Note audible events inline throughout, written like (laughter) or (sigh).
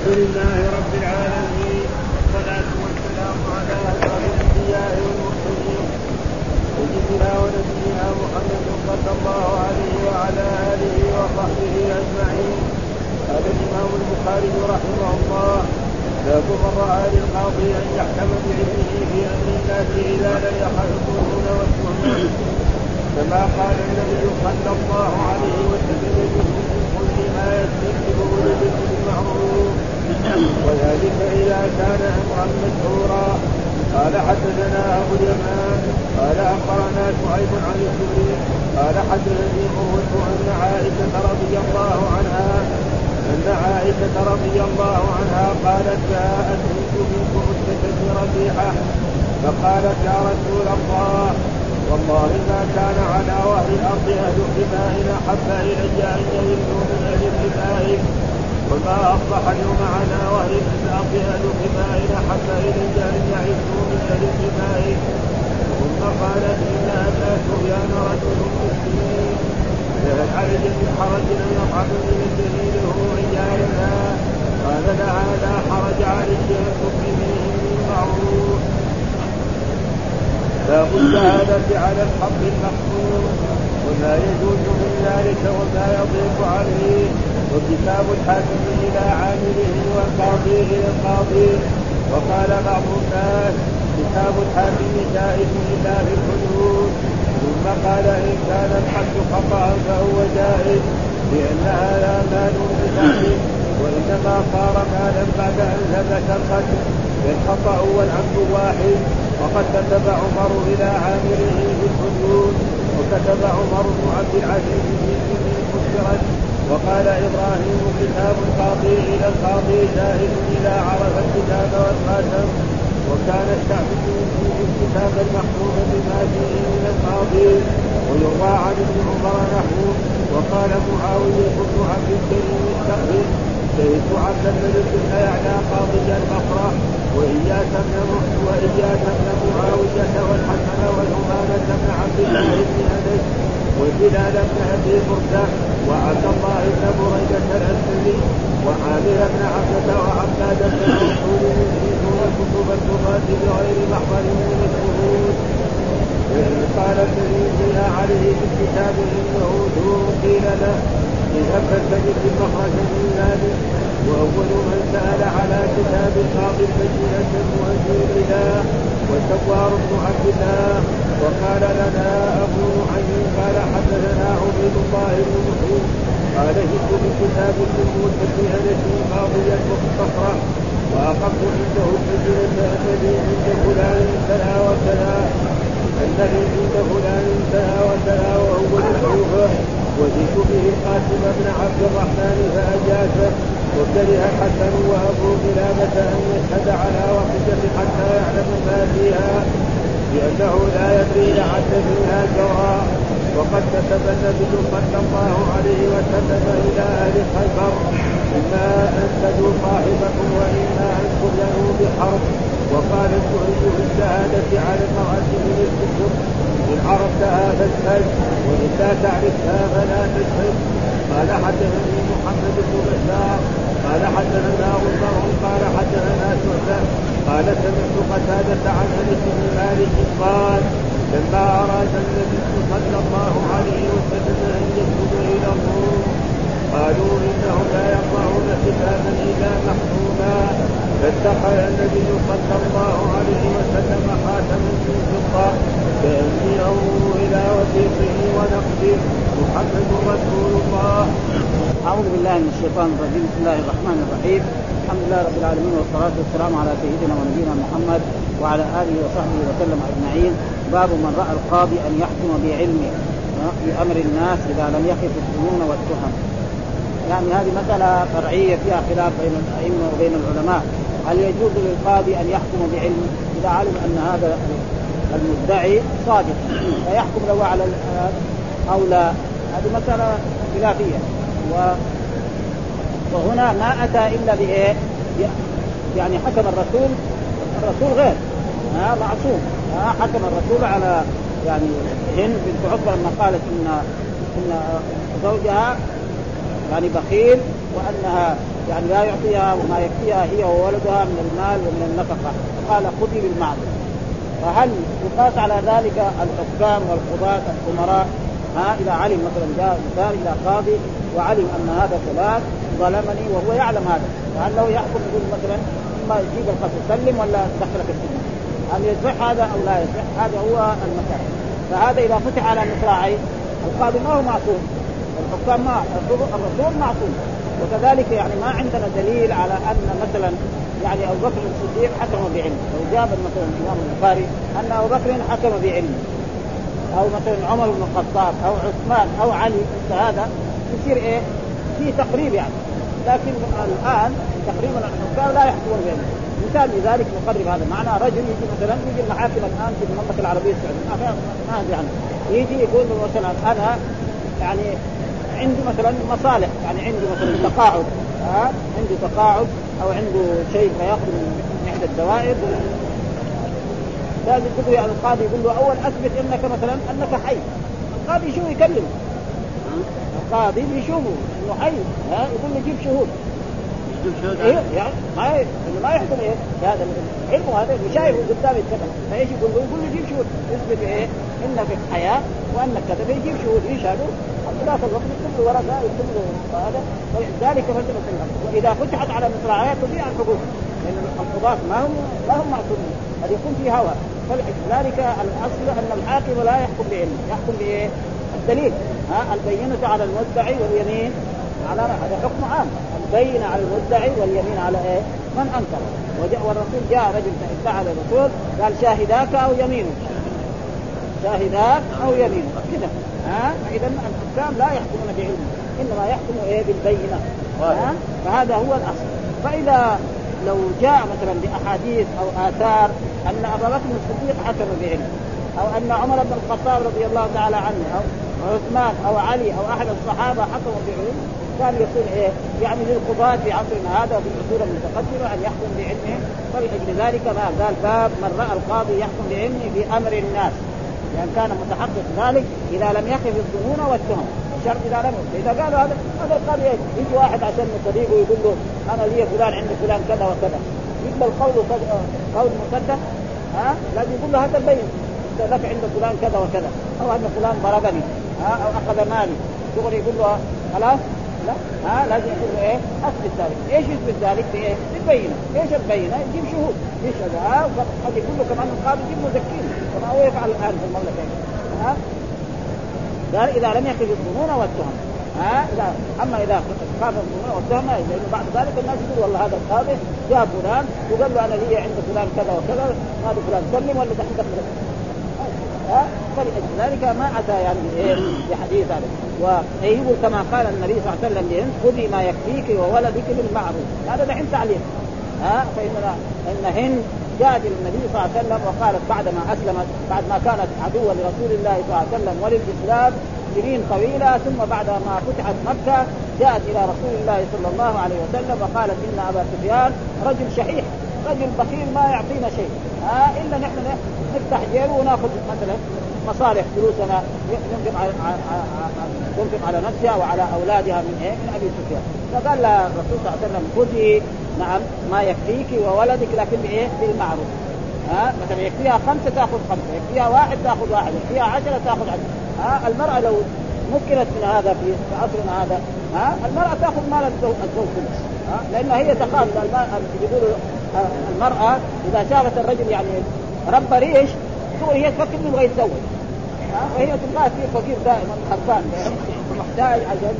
الحمد لله رب العالمين والصلاة والسلام على أشرف الأنبياء والمرسلين سيدنا ونبينا محمد صلى الله عليه وعلى آله وصحبه أجمعين. قال الإمام البخاري رحمه الله باب من رأى للقاضي أن يحكم بعلمه في أمر الناس إذا لم يخافون والتهمة كما قال النبي صلى الله عليه وسلم ما يستكبر بالمعروف. وذلك إذا كان أمرا مشهورا. قال حدثنا أبو اليمان قال أخبرنا شعيب عن الزهري قال حدثني قوة أن عائشة رضي الله عنها أن عائشة رضي الله عنها قالت جاءت هند بنت مستشفى ربيعة فقالت يا رسول الله والله ما كان على وهر الأرض أهل حماء احب إلي أن يئنوا من أهل حماء وما أصبح اليوم على وهر الأرض أهل حماء احب الي ان يعزوا من أهل حماء ثم قالت إن ابا سفيان رجل مسلم فهل علي من حرج ان يطعم من الجليل هو رجالنا قال لها لا حرج عليك تكرميه بالمعروف باب الشهادة على الحق المحفوظ وما يجوز من ذلك وما يضيق عليه. وكتاب الحاكم إلى عامله والقاضي إلى القاضي. وقال بعض الناس كتاب الحاكم جائز إلا في الحدود. ثم قال إن كان الحد خطأ فهو جائز لأن هذا مال بزعم وإنما صار مالا بعد أن ثبت القتل فالخطأ والعمد واحد. وقد كتب عمر إلى عامله في الحدود وكتب عمر بن عبد العزيز في مسكرا وقال إبراهيم كتاب القاضي إلى القاضي جاهز اذا عرف الكتاب والخاتم وكان الشعبي فيه الكتاب المحفوظ بما فيه من القاضي ويروى عن ابن عمر نحو وقال معاوية بن عبد الكريم الشعبي شهدت عبد الملك بن يعلى قاضي البصره وإياك بن وإياك بن معاوية والحسن والعمامه بن عبد الله بن انس وبلال بن ابي برده وعبد الله بن بريدة الأسلمي وعامر بن عبدة وعباد بن مسعود يجيزون الكتب التراث بغير محضر من وإن قال الذي فيها عليه في الكتاب إنه دور قيل له اذهب فاستجد المخرج من ذلك. وأول من سأل على كتاب القاضي البينة مؤدي إلى وسوار بن عبد الله. وقال لنا أبو نعيم قال حدثنا عبيد الله بن مسعود قال جئت بكتاب الموسى في أنس قاضيا مختصرا وأقمت عنده السجنة الذي عند فلان كذا وكذا الذي عند فلان كذا وكذا وهو الكوفة وجئت به القاسم بن عبد الرحمن فأجازه وكره الحسن وأبو قلابة أن يشهد على وحدة حتى لأنه لا يدري فيها جرى وقد كتب النبي صلى الله عليه وسلم إلى أهل خيبر إما أن تدوا صاحبكم وإما أن تبلغوا بحرب. وقال الزهري في الشهادة على المرأة من الكتب إن عرفتها فاشهد وإن لا تعرفها فلا تشهد. قال حدثني محمد بن بشار قال حدثنا غندر قال حدثنا شعبة قال سمعت قتادة عن أنس بن مالك قال لما أراد النبي صلى الله عليه وسلم أن يكتب إلى الروم قالوا انهم لا يقرؤون كتابا إلا محكوما فاتخذ النبي صلى الله عليه وسلم خاتما من فضه كاني انظر إلى وثيقه ونقده محمد رسول الله. أعوذ بالله من الشيطان الرجيم. بسم الله الرحمن الرحيم. الحمد لله رب العالمين والصلاة والسلام على سيدنا ونبينا محمد وعلى آله وصحبه وسلم أجمعين. باب من رأى القاضي أن يحكم بعلمه في أمر الناس إذا لم يخف الظنون والتهم. يعني هذه مسألة فرعية فيها خلاف بين الأئمة وبين العلماء. هل يجوز للقاضي أن يحكم بعلمه؟ إذا علم أن هذا المدعي صادق فيحكم له على أو لا. هذه مسألة خلافية. و وهنا ما أتى إلا بإيه؟ يعني حكم الرسول الرسول غير. ها معصوم. ها حكم الرسول على يعني هند بنت عقبة لما قالت ان إن زوجها يعني بخيل وأنها يعني لا يعطيها وما يكفيها هي وولدها من المال ومن النفقة. قال خذي بالمعروف. فهل يقاس على ذلك الحكام والقضاة الأمراء؟ ها إذا علم مثلا جاء إنسان إلى قاضي وعلم أن هذا فلان ظلمني وهو يعلم هذا. لعله يحكم يقول مثلا إما يجيب القتل سلم ولا دخلك السجن. هل يصح هذا أو لا يصح؟ هذا هو المسألة فهذا إذا فتح على مصراعي القاضي ما هو معصوم. الحكام ما الرسول معصوم. وكذلك يعني ما عندنا دليل على أن مثلا يعني أبو بكر الصديق حكم بعلم. لو جاب مثلا الإمام البخاري أن أبو بكر حكم بعلم. أو مثلا عمر بن الخطاب أو عثمان أو علي هذا يصير إيه؟ في تقريب يعني. لكن الان تقريبا الحكام لا يحكمون بينهم. مثال لذلك نقرب هذا. معنى رجل يجي مثلا يجي المحاكم الآن في المملكه العربية السعودية. ما ادري عنه يجي يقول مثلا أنا يعني عنده مثلا مصالح. يعني عنده مثلا تقاعد. ها؟ عنده تقاعد أو عنده شيء فيأخذ من إحدى الدوائر. لازم تقول يعني القاضي يقول له أول أثبت إنك مثلا أنك حي. القاضي شو يكلمه؟ القاضي بيشوفه إنه حي. ها؟ يقول له جيب شهود. شهود إيه؟ يعني؟ ما ما يحكم إيه؟ هذا علمه هذا شايفه قدام يتكلم فايش يقول له؟ يقول له جيب شهود. يثبت إيه؟ إنك حياة وأنك كذا. فيجيب شهود. يشهدوا ذاك الوقت يكتب له ورقه يكتب له هذا ذلك مثل وإذا فتحت على مصراعيها تضيع الحقوق لأن القضاة ما هم ما هم معصومين. قد يكون في هوى. فلذلك الأصل أن الحاكم لا يحكم بعلم يحكم بإيه؟ الدليل ها البينة على المدعي واليمين. على هذا حكم عام. البينة على المدعي واليمين على إيه؟ من أنكر. وجاء والرسول جاء رجل ادعى للرسول قال شاهداك أو يمينك. شاهداك أو يمينك. كذا ها؟ فإذا الحكام لا يحكمون بعلم إنما يحكموا إيه؟ بالبينة. ها؟ فهذا هو الأصل. فإذا لو جاء مثلا بأحاديث أو آثار أن أبا بكر الصديق حكم بعلم أو أن عمر بن الخطاب رضي الله تعالى عنه أو عثمان أو علي أو أحد الصحابة حكموا بعلم كان يكون إيه؟ يعني للقضاة في عصرنا هذا وفي العصور المتقدمة أن يحكم بعلمه. فلأجل ذلك ما قال باب من رأى القاضي يحكم بعلمه في أمر الناس. لأن كان متحقق ذلك إذا لم يقف الظنون والتهم الشرط إذا لم إذا قالوا هذا هذا القاضي يجي واحد عشان صديقه يقول له أنا لي فلان عند فلان كذا وكذا. يقبل قوله قول مصدق ها؟ لازم يقول له هذا البين لك عند فلان كذا وكذا أو أن فلان ضربني ها أو أخذ مالي. دغري يقول له خلاص؟ لا ها لازم يقول له إيه؟ أثبت ذلك، إيش يثبت ذلك؟ بإيه؟ بالبينه، إيش البينه؟ يجيب شهود، يشهد ها قد يقول له كمان القاضي يجيب مزكين كما هو يفعل الآن في المملكة. ها؟ قال إذا لم يقف الظنون والتهم. ها؟ إذا أما إذا خاف الظنون والتهم لأنه بعد ذلك الناس يقول والله هذا القاضي جاء فلان وقال له أنا لي عند فلان كذا وكذا هذا فلان سلم ولا عندك؟ ها؟ فلأجل ذلك ما أتى يعني بحديث هذا. ويقول كما قال النبي صلى الله عليه وسلم لهند خذي ما يكفيك وولدك بالمعروف. هذا دحين تعليم ها؟ فإن إن هند جاءت إلى النبي صلى الله عليه وسلم وقالت بعدما أسلمت بعد ما كانت عدوة لرسول الله صلى الله عليه وسلم وللإسلام سنين طويلة ثم بعد ما فتحت مكة جاءت إلى رسول الله صلى الله عليه وسلم وقالت إن أبا سفيان رجل شحيح. رجل بخيل ما يعطينا شيء. ها إلا نحن نفتح جيبه وناخذ مثلا مصالح فلوسنا ينفق على تنفق على نفسها وعلى أولادها من إيه؟ من أبي سفيان. فقال لها الرسول صلى الله عليه وسلم خذي نعم ما يكفيك وولدك لكن بإيه؟ بالمعروف. ها مثلا يكفيها خمسة تأخذ خمسة، يكفيها واحد تأخذ واحد، يكفيها عشرة تأخذ عشرة، ها المرأة لو مكنت من هذا في عصرنا هذا ها المرأة تأخذ مال الزوج كله ها لأن هي تخاف يقولوا المرأة إذا شافت الرجل يعني رب ريش تقول هي تفكر إنه يبغى يتزوج. وهي تلقاه في فقير دائما خربان محتاج عشان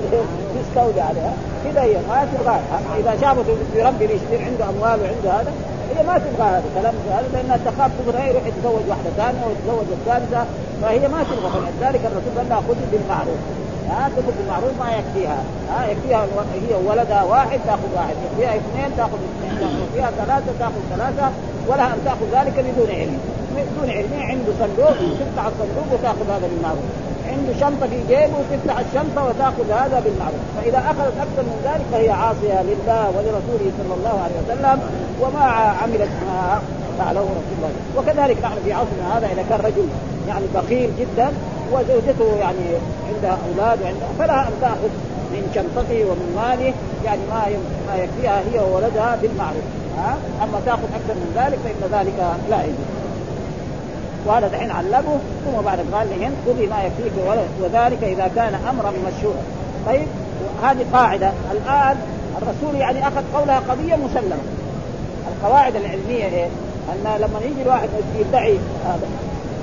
تستولي عليها. كذا هي ما تبغى. إذا شافته يربي يصير عنده أموال وعنده هذا هي ما تبغى هذا كلام هذا لانها تخاف تبغى يروح يتزوج واحدة ثانية ويتزوج الثالثة فهي ما تبغى فلذلك الرسول قال لها خذي بالمعروف. ها تاخذ بالمعروف ما يكفيها. ها يكفيها هي ولدها واحد تأخذ واحد. يكفيها اثنين تأخذ اثنين. يكفيها ثلاثة تأخذ ثلاثة. ولها أن تأخذ ذلك بدون علم. بدون علم عنده صندوق تفتح الصندوق وتأخذ هذا بالمعروف عنده شنطة في جيبه وتفتح الشنطة وتأخذ هذا بالمعروف. فإذا أخذت أكثر من ذلك فهي عاصية لله ولرسوله صلى الله عليه وسلم وما عملت ما فعله رسول الله. وكذلك نحن في عصرنا هذا إذا كان رجل يعني بخيل جدا وزوجته يعني عندها أولاد وعندها فلها أن تأخذ من شنطته ومن ماله يعني ما ما يكفيها هي وولدها بالمعروف. ها؟ أما تأخذ أكثر من ذلك فإن ذلك لا يجوز. وهذا دحين علمه ثم بعد قال لهن خذي ما يكفيك وذلك إذا كان أمرا مشهورا طيب؟ هذه قاعدة. الآن الرسول يعني أخذ قولها قضية مسلمة. القواعد العلمية إيه؟ أن لما يجي الواحد يدعي هذا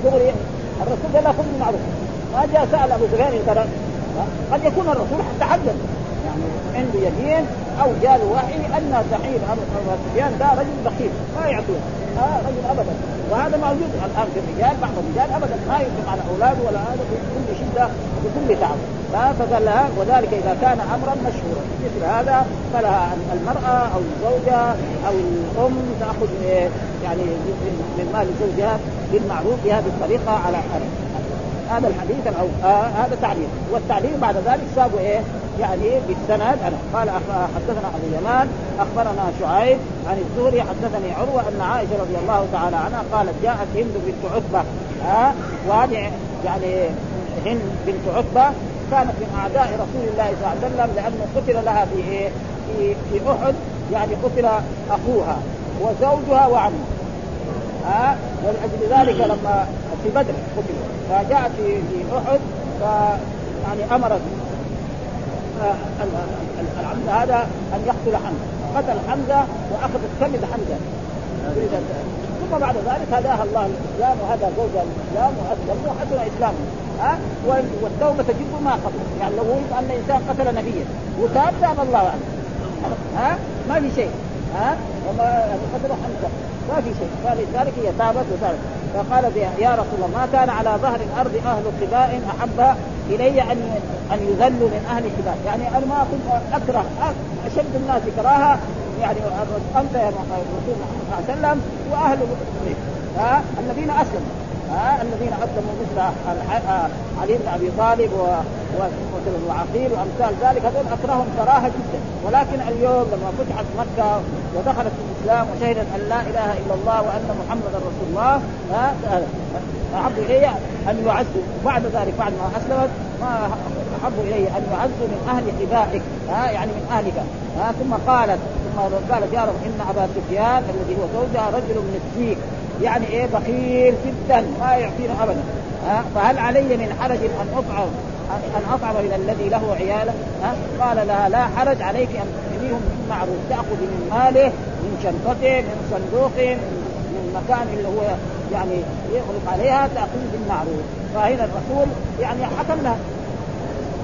دغري الرسول قال خذ المعروف ما جاء سأل أبو سفيان قد يكون الرسول حتى حدد يعني عنده يقين أو جاء له وحي أن زعيم ابو سفيان ده رجل بخيل ما يعطيه آه رجل ابدا. وهذا موجود الآن في الرجال بعض الرجال ابدا. ما ينفق على أولاده ولا هذا بكل شدة بكل تعب. فقال لها وذلك إذا كان امرا مشهورا. مثل هذا فلها المرأة أو الزوجة أو الأم تأخذ يعني من مال زوجها بالمعروف بهذه الطريقة على هذا الحديث أو آه هذا تعليق. والتعليق بعد ذلك سابوا إيه؟ يعني بالسند. أنا قال حدثنا أبو اليمان أخبرنا شعيب عن الزهري حدثني عروة أن عائشة رضي الله تعالى عنها قالت جاءت هند بنت عتبة. ها وهذه يعني هند بنت عتبة كانت من أعداء رسول الله صلى الله عليه وسلم لأنه قتل لها في إيه؟ في في أحد يعني قتل أخوها وزوجها وعمه. ها ولاجل ذلك لما في بدر قتل. فجاءت في أحد ف يعني أمرت العبد هذا أن يقتل حمزة. قتل حمزة واخذت كبد حمزة. ثم بعد ذلك هداها الله الاسلام وهدى زوجها الإسلام وأسلم وحسن إسلامه. ها؟ والتوبة تجب ما قبل. يعني لو ولد أن إنسان قتل نبيا وتاب تاب الله عنه. ها؟ ما في شيء. ها؟ وما قتل حمزه ما في شيء. فلذلك هي تابت وتابت. فقالت يا رسول الله ما كان على ظهر الأرض أهل قباء أحب إلي أن أن يذلوا من أهل قباء، يعني أنا ما كنت أكره أشد الناس كراهة يعني أنت يا رسول الله صلى الله عليه وسلم وأهل ها؟ الذين أسلموا. ها؟ الذين أسلموا مثل علي بن أبي طالب ومثل العقيل وأمثال ذلك. هذول أكرههم كراهة جدا. ولكن اليوم لما فتحت مكة ودخلت في الإسلام وشهدت أن لا إله إلا الله وأن محمدا رسول الله أحب إلي أن يعزوا. بعد ذلك بعد ما أسلمت ما أحب إلي أن يعزوا من أهل حبائك ها يعني من أهلك. ها ثم قالت ثم قالت يا رب إن أبا سفيان الذي هو زوجها رجل مسكين يعني إيه بخيل جدا ما يعطينا ابدا. فهل علي من حرج أن أطعم أن اطعم إلى الذي له عياله ها؟ قال لها لا حرج عليك أن تطعميهم من معروف تأخذ من ماله من شنطته من صندوقه من مكان اللي هو يعني يغلق عليها تأخذ بالمعروف فهنا الرسول يعني حكم لها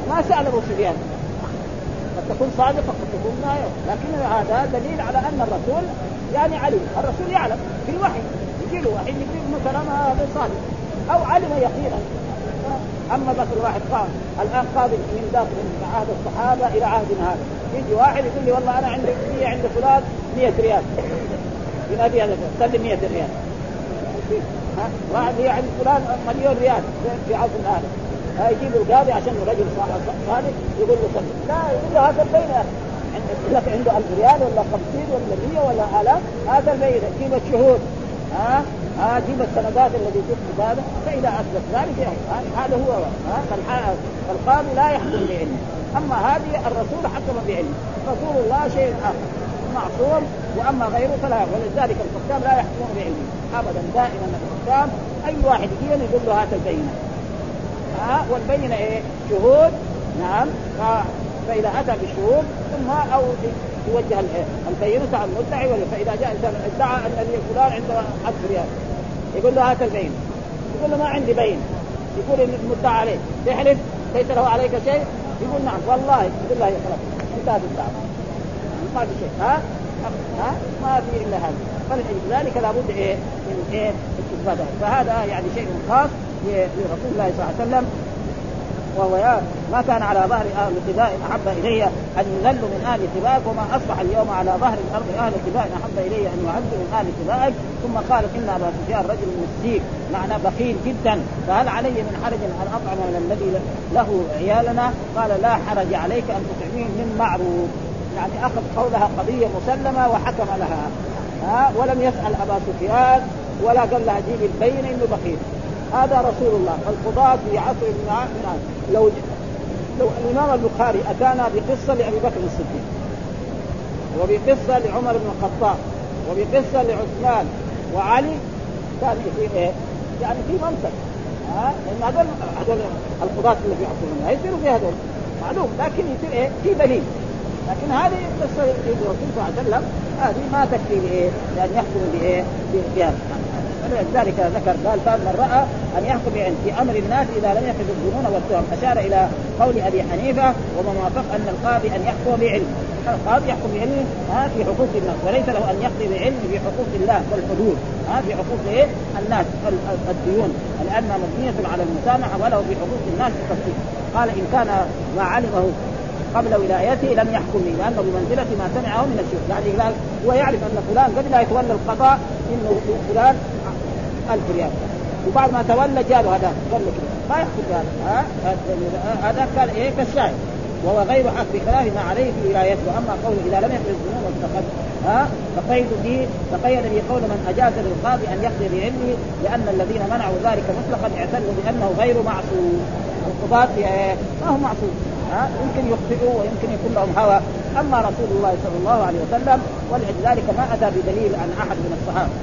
ما سأل أبو سفيان. قد تكون صادقة قد تكون ما لكن هذا دليل على أن الرسول يعني علم الرسول يعلم في الوحي يجي له وحي يجي مثلا هذا صادق. أو علم يقينا. أما بس الواحد قام الآن قابل من داخل من عهد الصحابة إلى عهدنا هذا. يجي واحد يقول لي والله أنا عندي هي عند فلان 100 ريال. ينادي هذا سلم 100 ريال. واحد هي عند فلان مليون ريال في عصر هذا. يجيب القاضي عشان رجل صادق يقول له سلم لا يقول له هذا البين لك عنده 1000 ريال ولا 50 ولا 100 ولا 1000 هذا البين جيب الشهود؟ ها؟ ها جيب السندات الذي تثبت هذا فإذا أثبت ذلك يعني هذا هو فالقاضي لا يحكم بعلمه. أما هذه الرسول حكم بعلمه. رسول الله شيء آخر معصوم وأما غيره فلا ولذلك الحكام لا يحكمون بعلمه. ابدا دائما الحكام أي واحد يجي يقول له هات البينة. ها؟ والبينة إيه؟ شهود. نعم. فإذا أتى بالشهود ثم أو يوجه البينة على المدعي فإذا جاء انسان ادعى أن فلان عنده 1000 ريال يقول له هات البين. يقول له ما عندي بين. يقول المدعى عليه. يحلف؟ ليس له عليك شيء؟ يقول نعم. والله يقول له خلاص انتهت الدعوة. ما في شيء. ها؟ ها؟ ما في إلا هذا. فلذلك لابد إيه؟ من إيه؟ استفادة. فهذا يعني شيء خاص لرسول الله صلى الله عليه وسلم. وهو ما كان على ظهر أهل قباء أحب إلي أن يذلوا من أهل قباء وما أصبح اليوم على ظهر الأرض أهل قباء أحب إلي أن يعزوا من أهل قباء ثم قالت إن أبا سفيان رجل مسيك معنى بخيل جدا. فهل علي من حرج أن أطعم من الذي له عيالنا؟ قال لا حرج عليك أن تطعمين من معروف. يعني أخذ قولها قضية مسلمة وحكم لها. ها؟ ولم يسأل أبا سفيان ولا قال لها جيبي البين إنه بخيل. هذا رسول الله القضاة في عصر من لو لو الإمام البخاري أتانا بقصة لأبي بكر الصديق وبقصة لعمر بن الخطاب وبقصة لعثمان وعلي كان في إيه؟ يعني في منطق ها لأن هذول هذول القضاة اللي يحكمون هيصيروا في هذول معلوم لكن يصير إيه؟ في دليل لكن هذه قصة الرسول صلى الله عليه وسلم هذه ما تكفي بايه؟ لأن يحكم بإيه؟ بها ولذلك ذكر قال من رأى أن يحكم يعني في أمر الناس إذا لم يقف الظنون والتهم أشار إلى قول أبي حنيفة ومن وافق أن القاضي أن يحكم بعلم. القاضي يحكم بعلمه ها في حقوق الناس. وليس له أن يقضي بعلم في حقوق الله والحدود ها في حقوق إيه؟ الناس الديون. لانها مبنية على المسامحة وله في حقوق الناس تفصيل قال إن كان ما علمه قبل ولايته لم يحكم لأنه بمنزلة ما سمعه من الشيوخ يعني هو يعرف أن فلان قبل لا يتولى القضاء إنه فلان ألف ريال. وبعد ما تولى جاله هذا قال له ما يحكم بهذا. هذا كان إيه؟ كالشاهد. وهو غير حق بخلاف ما عليه في ولايته. وأما قوله إذا لم يحدث الذنوب والتقد ها؟ فقيد به فقيد به قول من أجاز للقاضي أن يقضي بعلمه لأن الذين منعوا ذلك مطلقا اعتدوا بأنه غير معصوم. القضاة إيه؟ ما هو معصوم. ها؟ يمكن يخطئوا ويمكن يكون لهم هوى. أما رسول الله صلى الله عليه وسلم ولذلك ما أتى بدليل عن أحد من الصحابة.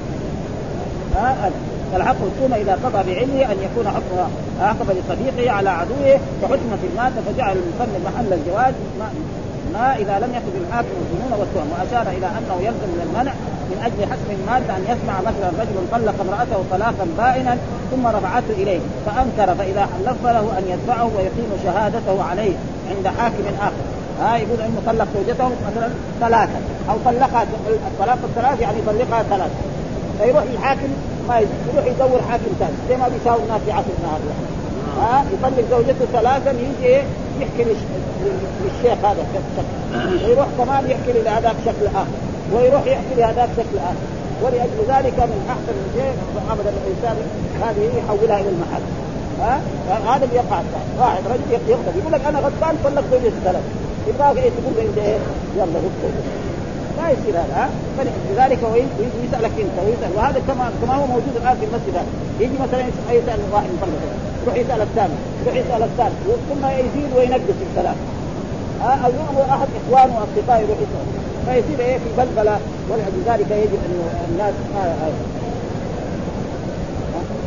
ها؟ فالحق ثم إذا قضى بعلمه أن يكون حكم عقب لصديقه على عدوه فحكم في المادة فجعل المصنف محل الجواز ما, إذا لم يقض الحاكم الظنون والتهم وأشار إلى أنه يلزم من المنع من أجل حسم المادة أن يسمع مثلا رجل طلق امرأته طلاقا بائنا ثم رفعته إليه فأنكر فإذا حلف له أن يدفعه ويقيم شهادته عليه عند حاكم آخر. ها يقول إنه طلق زوجته مثلا ثلاثة أو طلقها الطلاق الثلاث يعني يطلقها ثلاثة فيروح الحاكم ما يروح يدور حاكم ثاني زي ما بيساوي الناس في عصرنا هذا ها؟ يطلق زوجته ثلاثا يجي إيه؟ يحكي للشيخ هذا شكل. ويروح كمان يحكي لهذاك شكل آخر ويروح يحكي لهذاك شكل آخر. ولأجل ذلك من احسن شيء ابدا الإنسان هذه يحولها إلى المحل. ها؟ هذا اللي يقع واحد رجل يغضب يقول لك أنا غضبان طلق زوجتي ثلاث يبغى إيه تقول له إيه؟ يلا غضب ما يصير هذا ها؟ فلذلك هو يسالك أنت ويسال وهذا كما كما هو موجود الآن في المسجد هذا. يجي مثلا يسال واحد يطلق يروح يسأل الثاني يروح يسأل الثالث ثم يزيد وينقص الكلام. ها؟ أو يؤمر أحد إخوانه واصدقائه يروح يسأل. فيصير إيه؟ في بلبلة ولذلك يجب ان الناس آه.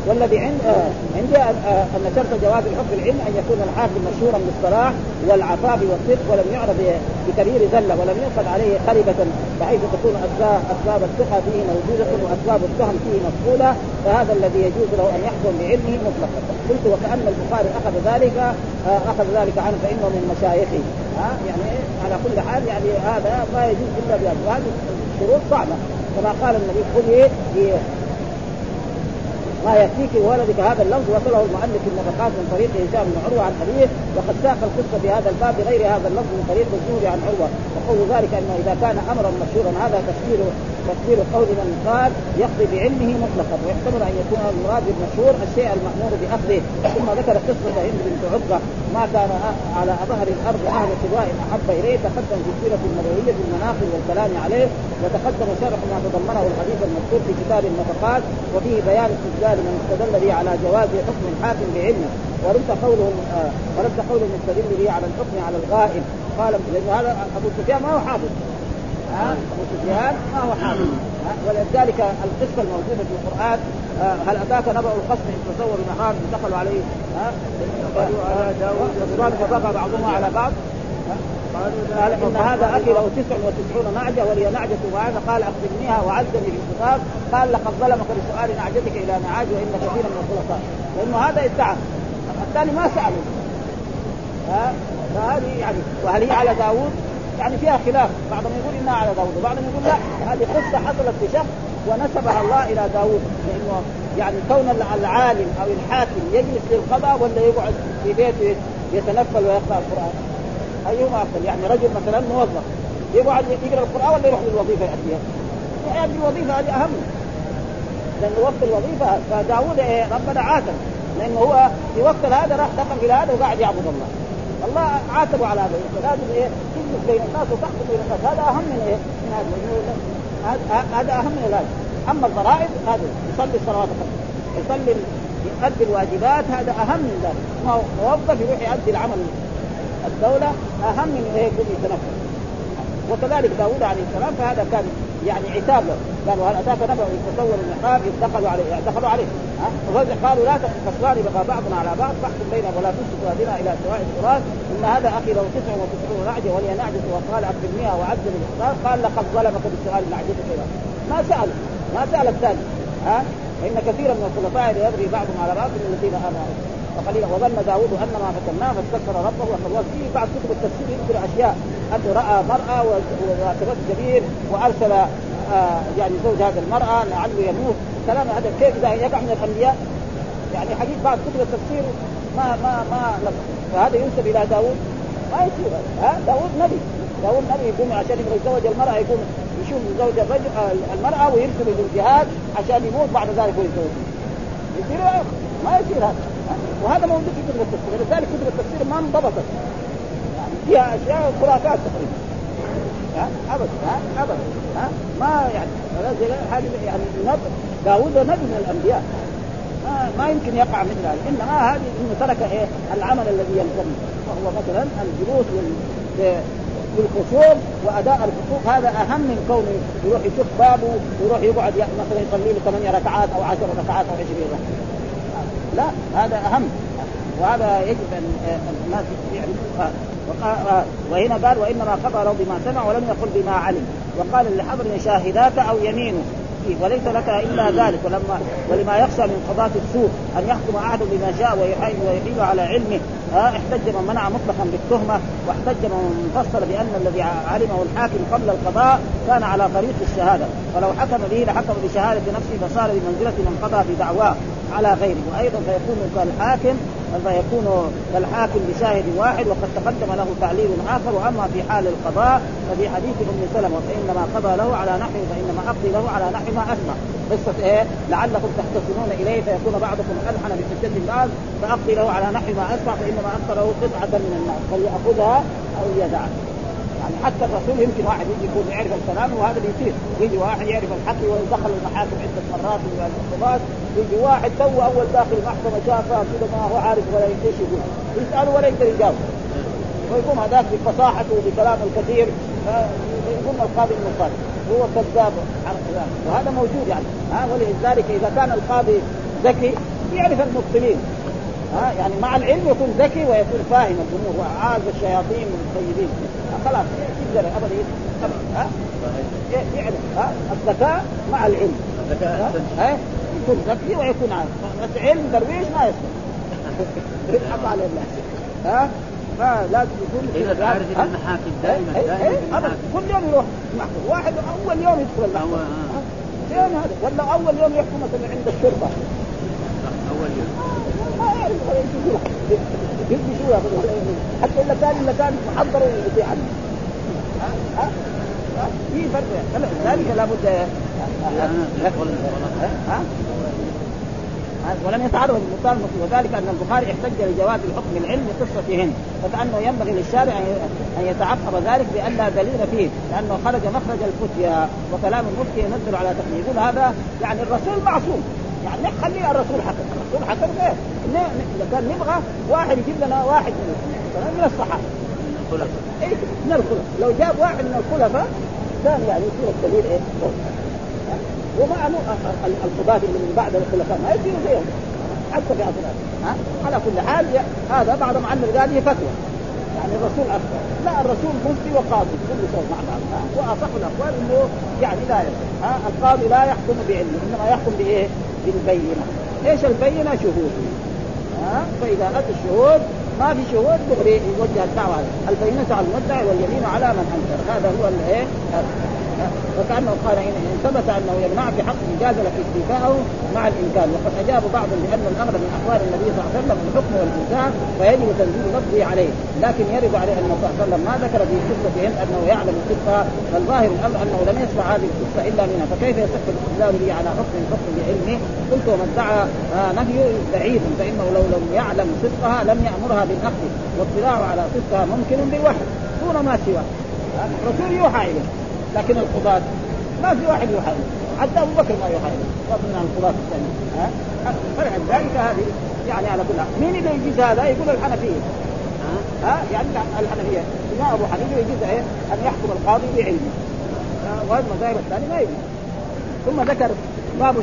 والذي عند آه عندي آه أن شرط جواز الحكم العلم أن يكون الحاكم مشهورا بالصلاح والعفاف والصدق ولم يعرض بكبير زلة ولم يؤخذ عليه خربه بحيث تكون اسباب أسباب الثقة فيه موجودة وأسباب التهم فيه مفقودة فهذا الذي يجوز له أن يحكم بعلمه مطلقا. قلت وكأن البخاري أخذ ذلك آه أخذ ذلك عنه فإنه من مشايخه. ها؟ يعني على كل حال يعني هذا ما يجوز إلا بهذا وهذه الشروط صعبة. كما قال النبي خذ ما يكفيك ولدك هذا اللفظ وصله المؤلف في النفقات من طريق هشام بن عروة عن ابيه وقد ساق القصة في هذا الباب بغير هذا اللفظ من طريق الزهري عن عروة. وقول ذلك انه إذا كان أمرا مشهورا هذا تفسير تفسير قول من قال يقضي بعلمه مطلقا ويحتمل أن يكون المراد بالمشهور الشيء المأمور بأخذه. ثم ذكر قصة هند بنت عقبة ما كان على ظهر الأرض أهل سواء أحب إليه تقدم في السيره النبويه بالمناقب والكلام عليه وتقدم شرح ما تضمنه الحديث المذكور في كتاب النفقات وفيه بيان استدلال من استدل به على جواز حكم الحاكم بعلمه. ورد قوله آه ورد قول المستدل به على الحكم على الغائب. قال لأن هذا أبو سفيان ما هو حافظ. ابو سفيان ما هو حافظ ولذلك القصة الموجودة في القرآن هل أتاك نبأ الخصم إن تصور نهار دخلوا عليه؟ ها فبقى بعضهم على بعض. قال إن هذا أخي له تسع وتسعون نعجة ولي نعجة وهذا. قال أخبرنيها وعزني في الخطاب. قال لقد ظلمك بسؤال نعجتك إلى نعاج وإن كثيرا من الخلطاء لأنه هذا ادعى. الثاني ما سأله. ها فهذه يعني وهل هي على داوود؟ يعني فيها خلاف. بعضهم يقول إنها على داوود وبعضهم يقول لا هذه قصة حصلت في شخص ونسبها الله إلى داوود لأنه يعني كون العالم أو الحاكم يجلس للقضاء ولا يقعد في بيته يتنفل ويقرأ القرآن. أيهما أفضل؟ يعني رجل مثلا موظف يقعد يقرأ القرآن ولا يروح للوظيفة ياتيها؟ يأتي الوظيفة هذه أهم. لأن وقت الوظيفة فداوود إيه ربنا عاتب لأنه هو في وقت هذا راح دخل في هذا وقاعد يعبد الله. الله عاتبه على هذا. لازم إيه؟ تجلس بين الناس وتحكم بين الناس. هذا أهم من إيه؟ من هذا. هذا أهم من هذا أما الفرائض هذا يصلي الصلوات الخمس يصلي يؤدي الواجبات هذا أهم من ذلك. موظف يروح يؤدي العمل. الدولة أهم من إيه؟ يكون يتنفس وكذلك داوود عليه السلام فهذا كان يعني عتاب. له قالوا هل أتاك نبأ يتصور المحراب إذ دخلوا عليه دخلوا عليه. ها؟ قالوا لا تخصمان بغى بعضنا على بعض فاحكم بينهم ولا تسقط هدنا إلى سواء الفرات إن هذا أخي له تسع وتسعون نعجه ولي نعجه وقال اكرمنيها وعذب الاخطار قال لقد ظلمك بسؤال نعجتك ما سأل ما سأل الثاني. ها؟ فإن كثيرا من الخلفاء يبغي بعضهم على بعض من الذين آمنوا. وقليلا وظن داوود أن ما فتناه فاستغفر ربه وقال في بعض كتب التفسير يذكر أشياء. انه رأى مرأة واعتبرت كبير وأرسل آه يعني زوج هذه المرأة لعله يموت. كلام هذا كيف إذا يقع من الأنبياء؟ يعني حديث بعض كتب التفسير ما ما ما فهذا ينسب إلى داوود. ما يصير. ها؟ داوود نبي. داوود نبي يقوم عشان يبغى يتزوج المرأة يقوم يشوف زوج الرجل آه، المرأة ويرسل للجهاد عشان يموت بعد ذلك ويتزوج. يصير ما يصير هذا. وهذا موجود في كتب التفسير. لذلك كتب التفسير ما انضبطت. يعني فيها أشياء خرافات تقريبا. ابدا ابدا ما يعني هذه يعني نبي داوود نبي من الأنبياء. ما, ما يمكن يقع مثل هذا إنما هذه إنه ترك إيه؟ العمل الذي يلزم. وهو مثلا الجلوس بالخصوم وأداء الحقوق هذا أهم من كونه يروح يشوف بابه ويروح يقعد مثلا يصلي له ثمانية ركعات أو عشر ركعات أو 20 ركعة. لا هذا أهم. وهذا يجب أن الناس يعرفوا وهنا قال وإنما له بما سمع ولم يقل بما علم. وقال لحضر شاهداك أو يمينه فيه وليس لك إلا ذلك. ولما ولما يخشى من قضاة السوء أن يحكم أحد بما شاء ويحيل على علمه ها احتج من منع مطلقا بالتهمة واحتج من فسر بأن الذي علمه الحاكم قبل القضاء كان على طريق الشهادة. فلو حكم به لحكم بشهادة نفسه فصار بمنزلة من قضى بدعواه على غيره. وأيضا فيكون كالحاكم فيكون كالحاكم بشاهد واحد وقد تقدم له تعليل آخر. وأما في حال القضاء ففي حديث أم سلمة فإنما قضى له على نحو فإنما أقضي له على نحو ما اسمع قصة إيه؟ لعلكم تختصمون إليه فيكون بعضكم ألحن بحجة الناس فأقضي له على نحو ما اسمع فإنما أقضى له قطعة من الناس فليأخذها أو يدعها يعني حتى الرسول يمكن واحد يجي يكون يعرف الكلام وهذا بيصير يجي واحد يعرف الحق ويدخل المحاكم عده مرات والعقوبات يجي واحد تو أول داخل المحكمة شافها كذا ما هو عارف ولا إيش يقول. يسأله ولا يقدر يجاوب. ويقوم هذاك بفصاحته وبكلامه الكثير يقول القاضي المنصرف هو كذاب وهذا موجود يعني. ها ولذلك إذا كان القاضي ذكي يعرف المبطلين. ها يعني مع العلم يكون ذكي ويكون فاهم الأمور وعاز الشياطين من الطيبين خلاص يقدر ابدا ها ها الذكاء مع العلم الذكاء ها يكون ذكي ويكون عارف بس علم درويش ما يصلح يضحك على الناس ها فلازم يكون اذا عارف المحاكم دائما دائما كل يوم يروح محكم واحد اول يوم يدخل المحكمه يوم هذا ولا اول يوم يحكم مثلا عند الشرطه اول يوم يعرف يجي شو حتى الا كان الا كان محضر ويطيع عنه ها ها في فرق ذلك لابد ولم يتعرض للمختار وذلك أن البخاري احتج لجواز الحكم العلم بقصه هند فكأنه ينبغي للشارع أن يتعقب ذلك بأن لا دليل فيه لأنه خرج مخرج الفتيا وكلام المفتي ينزل على تقنيه يقول هذا يعني الرسول معصوم. يعني خلي الرسول حكم الرسول حكم غير. اذا كان نبغى واحد يجيب لنا واحد من الصحابه من الخلفاء. اي من الخلفاء. لو جاب واحد من الخلفاء كان يعني يصير الدليل إيه؟ وما القضاة اللي من بعد الخلفاء ما يصيروا زيهم. حتى في عصر ها؟ على كل حال هذا بعضهم علم قال هي فتوى. يعني الرسول اكبر لا الرسول مفتي وقاضي. كل شيء مع بعض. وأصح الأقوال إنه يعني لا يصح. ها؟ القاضي لا يحكم بعلمه إنما يحكم بإيه؟ بالبينة. إيش البينة؟ شهود. ها؟ فإذا أتى الشهود ما في شهود دغري يوجه الدعوة. البينة على المدعي واليمين على من أنكر. هذا هو الإيه؟ وكأنه قال إن ثبت أنه يمنع في حق جاز لك استيفاءه مع الامكان وقد أجاب بعض بان الأمر من اقوال النبي صلى الله عليه وسلم الحكم والانسان فيجب تنزيل لفظه عليه. لكن يرد عليه أن صلى الله عليه وسلم ما ذكر في قصه هند أنه يعلم القصة فالظاهر الأمر أنه لم يسمع هذه القصة إلا منها. فكيف يصح الاستدلال به على حكم الحكم بعلمه؟ قلت ومن دعا آه، نهي بعيد. فإنه لو لم يعلم صدقها لم يأمرها بالاخذ واطلاع على صدقها ممكن بالوحي دون ما سواه. الرسول يوحى إليه. لكن القضاة ما في واحد يوحى حتى أبو بكر ما فضلا عن القضاة الثانيين ها؟ فلذلك هذه يعني على كل مين اللي يجيز هذا؟ يقول الحنفية. ها؟ يعني الحنفية. الامام أبو حنيفة يجوز إيه؟ أن يحكم القاضي بعلمه. وهذا المذاهب الثانية ما يجوز ثم ذكر باب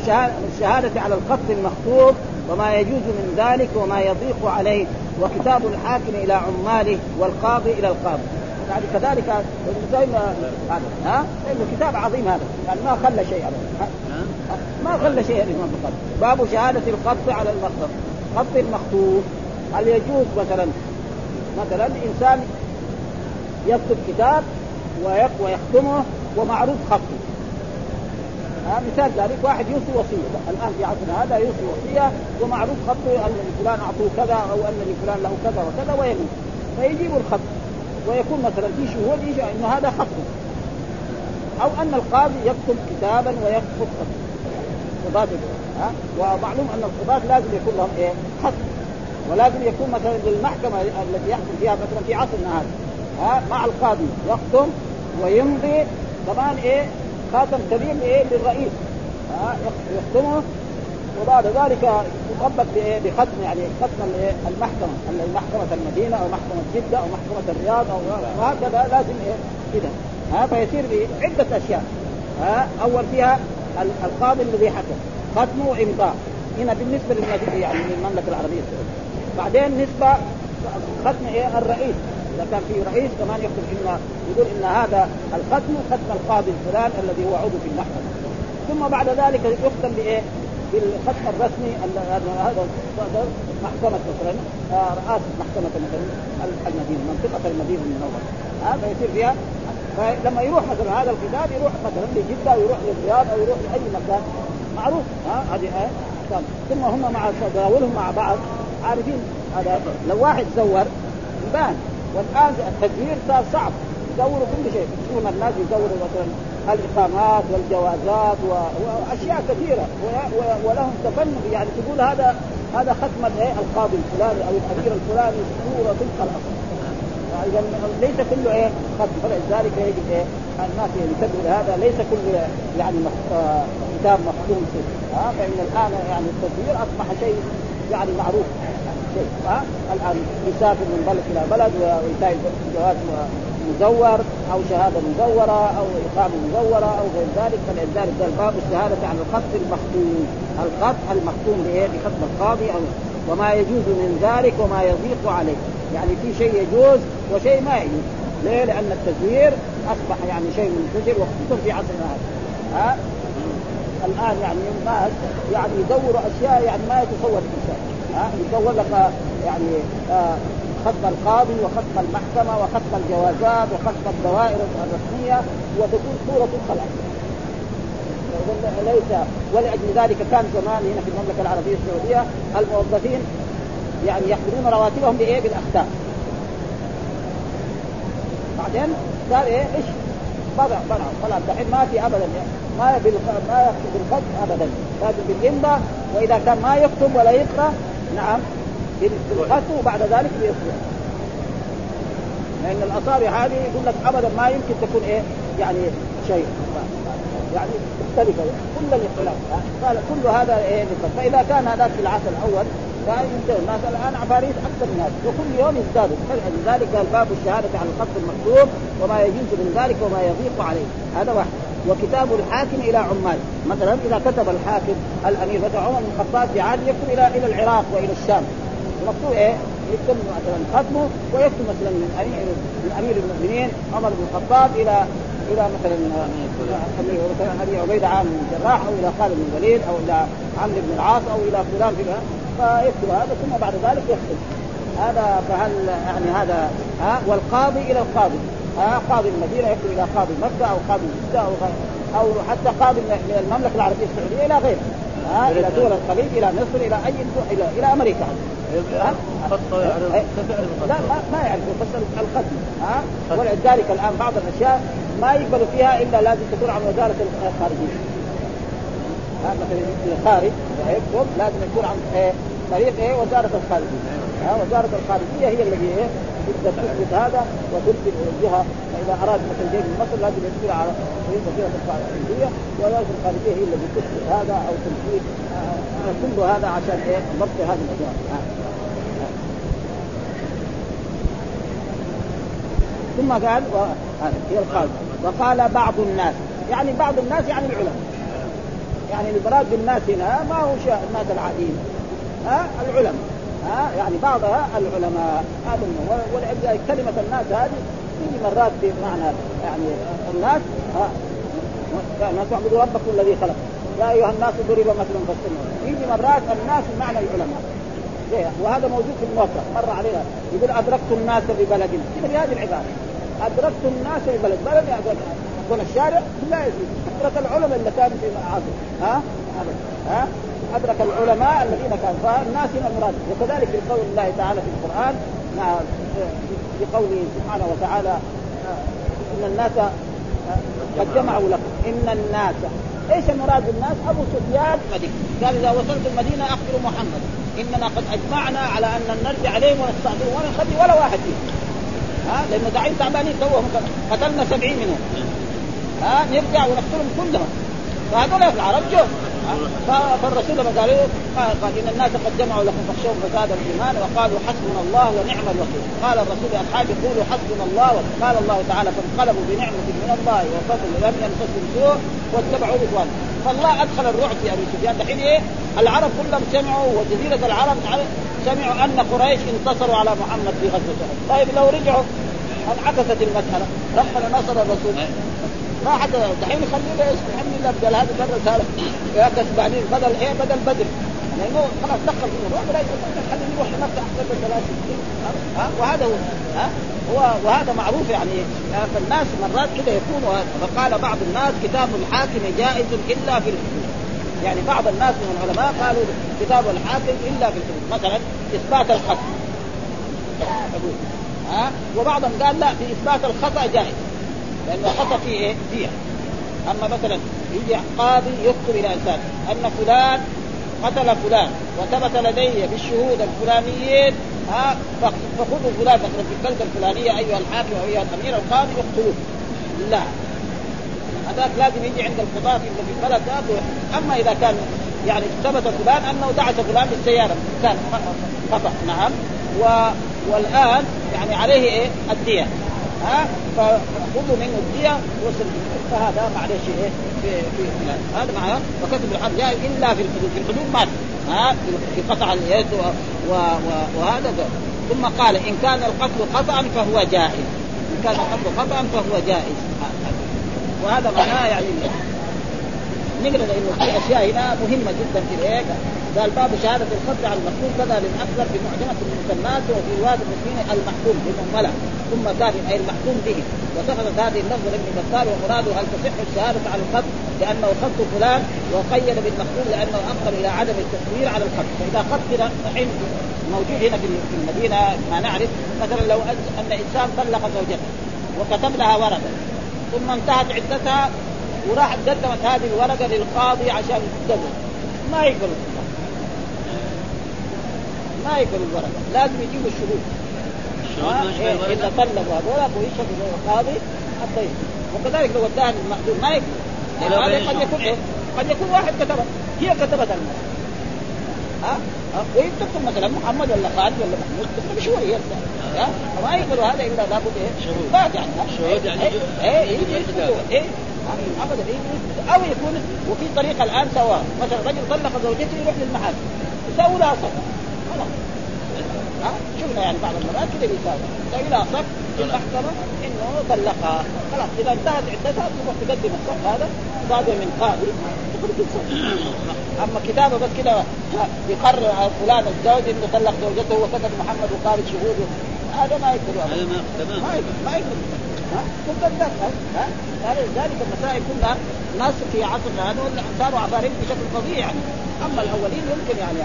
الشهادة على الخط المخطوط وما يجوز من ذلك وما يضيق عليه. وكتاب الحاكم إلى عماله والقاضي إلى القاضي. يعني كذلك زي ما ها؟ لأنه كتاب عظيم هذا. يعني ما خلى شيء ابدا ما خلى شيء الامام البخاري. باب شهادة الخط على المخطوط خط المخطوط هل يجوز مثلا مثلا إنسان يكتب كتاب ويختمه ومعروف خطه ها؟ مثال ذلك واحد يوصي وصية. الآن في عصرنا هذا يوصي وصية ومعروف خطه أن لفلان أعطوه كذا أو أن لفلان له كذا وكذا ويموت فيجيب الخط ويكون مثلا في شهود يجي إنه هذا خطه أو أن القاضي يكتب كتابا ويكتب خطه قضاة ها؟ ومعلوم أن القضاة لازم يكون لهم إيه؟ خط ولازم يكون مثلا للمحكمه التي يحكم فيها مثلا في عصرنا هذا ها؟ مع القاضي. يختم ويمضي كمان إيه؟ خاتم كبير إيه؟ للرئيس ها؟ يختمه وبعد ذلك يطبق بختم يعني ختم المحكمة محكمه المدينة أو محكمة جدة أو محكمة الرياض أو وهكذا لازم إيه؟ كذا ها فيصير بعده أشياء. ها أول فيها القاضي الذي حكم ختمه وإمضاء. هنا بالنسبة للمدينه يعني للمملكة العربية. السعوديه بعدين نسبة ختم إيه؟ الرئيس. إذا كان في رئيس كمان يكتب ان يقول إن هذا الختم ختم القاضي الفلان الذي هو عضو في المحكمة. ثم بعد ذلك يختم بإيه؟ بالختم الرسمي هذا محكمه مثلا رئاسه محكمه مثلا المدينة منطقة المدينة المنورة. هذا يصير فيها. فلما يروح مثلا هذا الكتاب يروح مثلا لجدة ويروح للرياض أو يروح لأي مكان. معروف ها هذه آه ثم هم مع تداولهم مع بعض عارفين هذا. لو واحد زور يبان والآن التزوير صار صعب. يزوروا كل شيء. يشوفون الناس يزوروا مثلا الإقامات والجوازات و... وأشياء كثيرة. و... و... ولهم تفنن. يعني تقول هذا هذا ختم الايه القاضي الفلاني أو الأمير الفلاني. صوره تلك الاصل اذا ليس كله إيه؟ ختم. فلذلك يجب إيه؟ الناس ينتبهوا لهذا. ليس كل يعني آه كتاب مختوم فيه. ها فإن الآن يعني التزوير أصبح شيء يعني معروف. شيء. ها الآن يسافر من بلد إلى بلد وينتهي جواز مزور أو شهادة مزورة أو إقامة مزورة أو غير ذلك فلذلك قال باب الشهادة عن الخط المختوم. الخط المختوم بايه؟ بختم القاضي أو وما يجوز من ذلك وما يضيق عليه. يعني في شيء يجوز وشيء ما يجوز. ليه؟ لأن التزوير أصبح يعني شيء منتشر وخصوصا في عصرنا هذا. ها؟ الآن يعني الناس يعني يدوروا أشياء يعني ما يتصور الانسان ها؟ يدور لك يعني آه ختم القاضي وختم المحكمة وختم الجوازات وختم الدوائر الرسمية وتكون صورة الخلق ليس ولأجل ذلك كان زمان هنا في المملكة العربية السعودية الموظفين يعني يحضرون رواتبهم بإيه؟ بالأختام بعدين قال إيه؟ إيش؟ بضع بضع خلاص دحين ما في ابدا ما ما يكتب بالخط ابدا لازم بالإمضاء وإذا كان ما يكتب ولا يقرا نعم بالخط وبعد ذلك بيصبح لأن الأصابع هذه يقول لك ابدا ما يمكن تكون إيه؟ يعني شيء. يعني مختلفة. كل الاختلاف. قال كل هذا إيه؟ فإذا كان هذاك في العصر الأول فينتهي الناس الان عفاريت أكثر من هذا. وكل يوم يزدادوا فلذلك قال باب الشهادة على الخط المكتوب وما يجوز من ذلك وما يضيق عليه. هذا واحد. وكتاب الحاكم إلى عمال. مثلا إذا كتب الحاكم الأمير مثلا عمر بن الخطاب في عهد يكتب إلى إلى العراق وإلى الشام. مكتوب إيه؟ يكتب مثلا ختمه ويكتب مثلا من امير من أمير المؤمنين عمر بن الخطاب إلى إلى مثلا مثلا أبي عبيدة عامر بن الجراح أو إلى خالد بن الوليد أو إلى عمرو بن العاص أو إلى فلان فلان فيكتب هذا ثم بعد ذلك يختم هذا فهل يعني هذا ها؟ والقاضي إلى القاضي. ها؟ قاضي المدينة يكتب إلى قاضي مكة أو قاضي جده أو أو حتى قاضي من المملكة العربية السعودية إلى غيره. ها إلى دول الخليج إلى مصر إلى أي إلى إلى أمريكا. لا ما ما يعرفوا بس الختم ها؟ ولذلك الآن بعض الأشياء ما يقبلوا فيها إلا لازم تكون عن وزارة الخارجية. مثلا الخارج لازم يكون عن إيه؟ طريق إيه؟ وزارة الخارجية. ها وزارة الخارجية هي التي إيه؟ تثبت هذا وترسل الجهة فاذا اراد مثلا جيش من مصر لازم يرسل على طريق وزاره الخارجية وزاره الخارجية هي التي تثبت هذا أو تنفيذ آه كل هذا عشان إيه؟ ضبط هذه الاجواء ثم قال و... هي القاضي وقال بعض الناس يعني بعض الناس يعني العلماء. يعني المراد بالناس هنا ما هو الناس العاديين. ها العلماء. ها يعني بعضها العلماء. هذا ولذلك كلمة الناس هذه تيجي مرات بمعنى يعني الناس ها. ما تعبدوا ربكم الذي خلق. يا أيها الناس ضرب مثل فاستمعوا. يجي مرات الناس بمعنى العلماء. وهذا موجود في الموقع. مر عليها يقول أدركت الناس ببلد كذا بهذه العباره أدركت الناس ببلد بلد. يعني يكون الشارع لا يجوز أدرك العلماء اللي كانوا في عصر ها؟ ها؟ أدرك العلماء الذين كانوا فالناس هنا المراد وكذلك في قول الله تعالى في القرآن في قوله سبحانه وتعالى إن الناس قد جمعوا لكم. إن الناس. إيش المراد بالناس؟ أبو سفيان مدينة. قال إذا وصلت المدينة اخبروا محمد. إننا قد أجمعنا على أن نرجع عليهم ونستعطيهم ولا نخلي ولا واحد فيهم. ها؟ لأنه داعين تعبانين توهم. قتلنا سبعين منهم. ها؟ نرجع ونقتلهم كلهم. فهذول العرب جو فالرسول لما قال قال إن الناس قد جمعوا لكم فاخشوهم فزاد الايمان وقالوا حسبنا الله ونعم الوكيل. قال الرسول لاصحابه قولوا حسبنا الله قال الله تعالى فانقلبوا بنعمة من الله وفضل لم يمسسهم سوء واتبعوا رضوان فالله أدخل الرعب في أبي سفيان. دحين إيه؟ العرب كلهم سمعوا وجزيرة العرب سمعوا أن قريش انتصروا على محمد في غزوة طيب لو رجعوا انعكست المسألة. ربنا نصر الرسول. ما حد دحين يخليه له اسم الحمد لله بدل هذا بدل هذا يا كسبانين بدل إيه؟ بدل بدر. يعني خلاص دخل فيه الروح ولا خليه يروح لنفسه احسن ثلاث ها؟ وهذا هو. ها؟ هو وهذا معروف يعني فالناس مرات كذا يكون فقال بعض الناس كتاب الحاكم جائز إلا في الحدود. يعني بعض الناس من العلماء قالوا كتاب الحاكم إلا في الحدود. مثلا إثبات الخطأ. ها؟ وبعضهم قال لا في إثبات الخطأ جائز. لأنه خطا فيه إيه؟ فيها أما مثلا يجي قاضي يكتب إلى إنسان أن فلان قتل فلان وثبت لدي بالشهود الفلانيين ها فخذوا فلان مثلا في البلده الفلانية أيها الحاكم أو أيها الأمير القاضي اقتلوه لا. هذاك لازم يجي عند القضاة في البلد ذاته أما إذا كان يعني ثبت فلان أنه دعس فلان بالسيارة كان خطأ نعم. و... والآن يعني عليه إيه؟ الدية. ها فخذوا منه الدية فهذا معلش إيه في في هذا معناه وكتب الحرب. جائز إلا في الحدود في الحدود مات. ها في قطع اليد. وهذا ثم قال إن كان القتل خطا فهو جائز. إن كان القتل خطا فهو جائز. وهذا معناه يعني نقرا لأنه في أشياء هنا مهمة جدا في الايه قال باب شهادة الخط على المحكوم كذا للأكثر في معجمة المسمات وفي رواية المسلمين المحكوم بمهمله ثم كافر أي المحكوم به. وسقطت هذه اللفظه لابن بطال ومراده هل تصح الشهادة على الخط لأنه خط فلان وقيد بالمحكوم لأنه اخر إلى عدم التصوير على الخط فإذا خط كذا الحين موجود هنا في المدينة ما نعرف. مثلا لو ان إنسان طلق زوجته وكتب لها ورقه ثم انتهت عدتها وراحت قدمت هذه الورقة للقاضي عشان تتزوج ما يقبل. ما يقبل الورقة. لازم يجيبوا الشهود الشهود إذا طلبوا هذول ويشهدوا القاضي؟ حتى وكذلك لو اداها للمحدود ما يقبل. هذا قد يكون إيه؟ قد يكون واحد كتبها. هي كتبت المال ها؟ وهي تكتب مثلا محمد ولا خالد ولا محمود تكتب شوي هي. ها؟ ما يقبلوا هذا إلا لابد إيه؟ شهود يعني شهود يعني إيه إيه ابدا أو يكون وفي طريقة الآن سواء. مثلا رجل طلق زوجته يروح للمحاكم يسوي لها صف خلاص. ها؟ شفنا يعني بعض المرات كذا بيساوي يسوي لها صف في المحكمة إنه طلقها. خلاص إذا انتهت عدتها تروح تقدم الصف هذا. صادر من قاضي أما كتابة بس كذا يقرر فلان الزوج إنه طلق زوجته وكتب محمد وقال شهود هذا ما يقدر. هذا ما ما يقدر. ما يقدر. ها؟ ها؟ ذلك المسائل كلها ناس في عصرنا هذا صاروا عفاريت بشكل فظيع يعني. أما الأولين يمكن يعني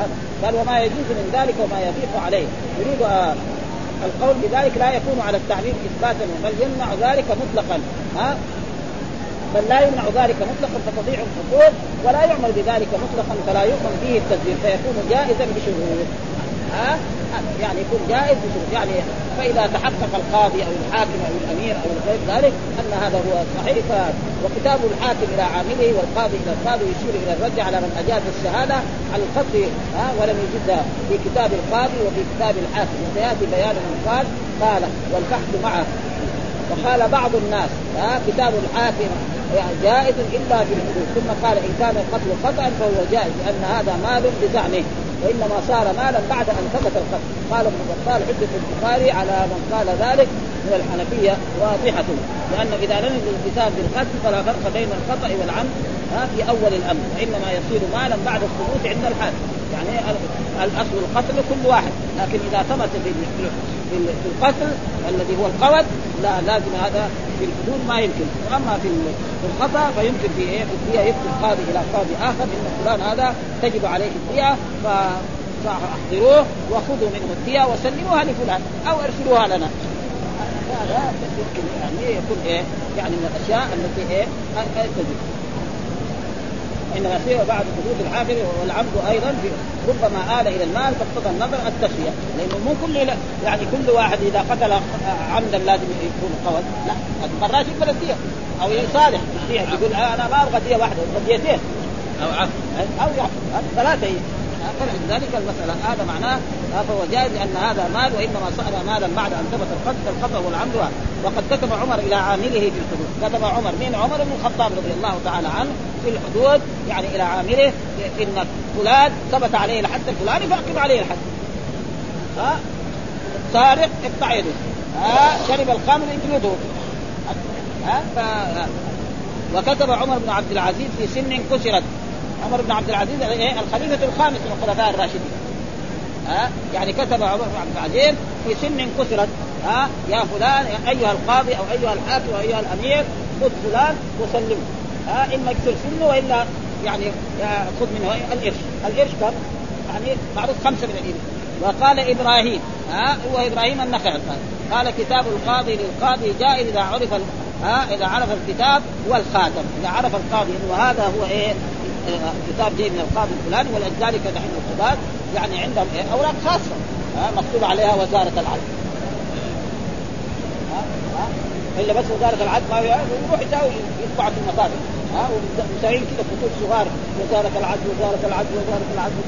هذا. قال وما يجوز من ذلك وما يضيق عليه. يريد آه القول بذلك لا يكون على التعليم إثباتا بل يمنع ذلك مطلقا. ها؟ بل لا يمنع ذلك مطلقا فتضيع الحقوق ولا يعمل بذلك مطلقا فلا يؤمن به التدبير. فيكون جائزا بشروط ها؟ يعني يكون جائز بشروط يعني فإذا تحقق القاضي أو الحاكم أو الأمير أو غير ذلك أن هذا هو صحيح وكتاب الحاكم إلى عامله والقاضي إلى القاضي يشير إلى الرد على من أجاز الشهادة على الخط ها؟ ولم يجدها في كتاب القاضي وفي كتاب الحاكم. وسيأتي بيان من قال قال والفحث معه. وقال بعض الناس ها؟ كتاب الحاكم جائز إلا في الحدود. ثم قال إن كان القتل خطأ فهو جائز لأن هذا مال بزعمه وإنما صار مالا بعد أن ثبت القتل قال ابن بطال حجة البخاري على من قال ذلك من الحنفية واضحة. لأن إذا لم يكن الكتاب بالقتل فلا فرق بين الخطأ والعمد في أول الأمر. وإنما يصير مالا بعد الثبوت عند الحاكم يعني الأصل القتل كل واحد. لكن إذا ثبت في القتل الذي هو القود لا لازم هذا في الحدود ما يمكن. وأما في الخطأ فيمكن في إيه؟ في الدية يكتب قاضي إلى قاضي آخر إن فلان هذا تجب عليه الدية فأحضروه وخذوا منه الدية وسلموها لفلان أو أرسلوها لنا. هذا يمكن يعني يكون إيه؟ يعني من الأشياء التي إيه؟ تجب. انما فيه بعد حدود الحاكم والعبد أيضا في ربما آل إلى المال فاقتضى النظر التسويه لأنه مو كل يعني كل واحد إذا قتل عمدا لازم يكون قول لا مرات يقبل الديه أو يصالح. يقول أنا ما أبغى ديه واحدة أبغى ديتين أو عفو. أو يعفو. ثلاثة فلذلك المسألة هذا معناه فهو جائز لأن هذا مال وإنما صار مالا بعد أن ثبت القتل الخطأ والعمد وقد كتب عمر إلى عامله في الحدود. كتب عمر من عمر بن الخطاب رضي الله تعالى عنه في الحدود يعني إلى عامله إن فلان ثبت عليه الحد الفلاني فأقم عليه الحد. ها سارق اقطع يده. ها شرب الخمر اجلده ها ف... وكتب عمر بن عبد العزيز في سن كسرت. عمر بن عبد العزيز إيه؟ الخليفة الخامس من الخلفاء الراشدين. ها؟ يعني كتب عمر بن عبد العزيز في سن كسرت ها؟ يا فلان يا أيها القاضي أو أيها الحاكم أو أيها الأمير خذ فلان وسلمه. ها؟ إما يكسر سنه وإلا يعني خذ منه. القرش. القرش كم؟ يعني معروف خمسة من الإبل. وقال إبراهيم ها؟ هو إبراهيم النخعي قال كتاب القاضي للقاضي جائز إذا عرف ها؟ إذا عرف الكتاب والخاتم إذا عرف القاضي إنه هذا هو إيه؟ كتاب جاي من القاضي الفلاني ولذلك دحين القضاة يعني عندهم إيه أوراق خاصة ها مكتوب عليها وزارة العدل. ها ها إلا بس وزارة العدل ما يروح يساوي يطبع في المصادر ها ومساويين كذا خطوط صغار وزارة العدل وزارة العدل وزارة العدل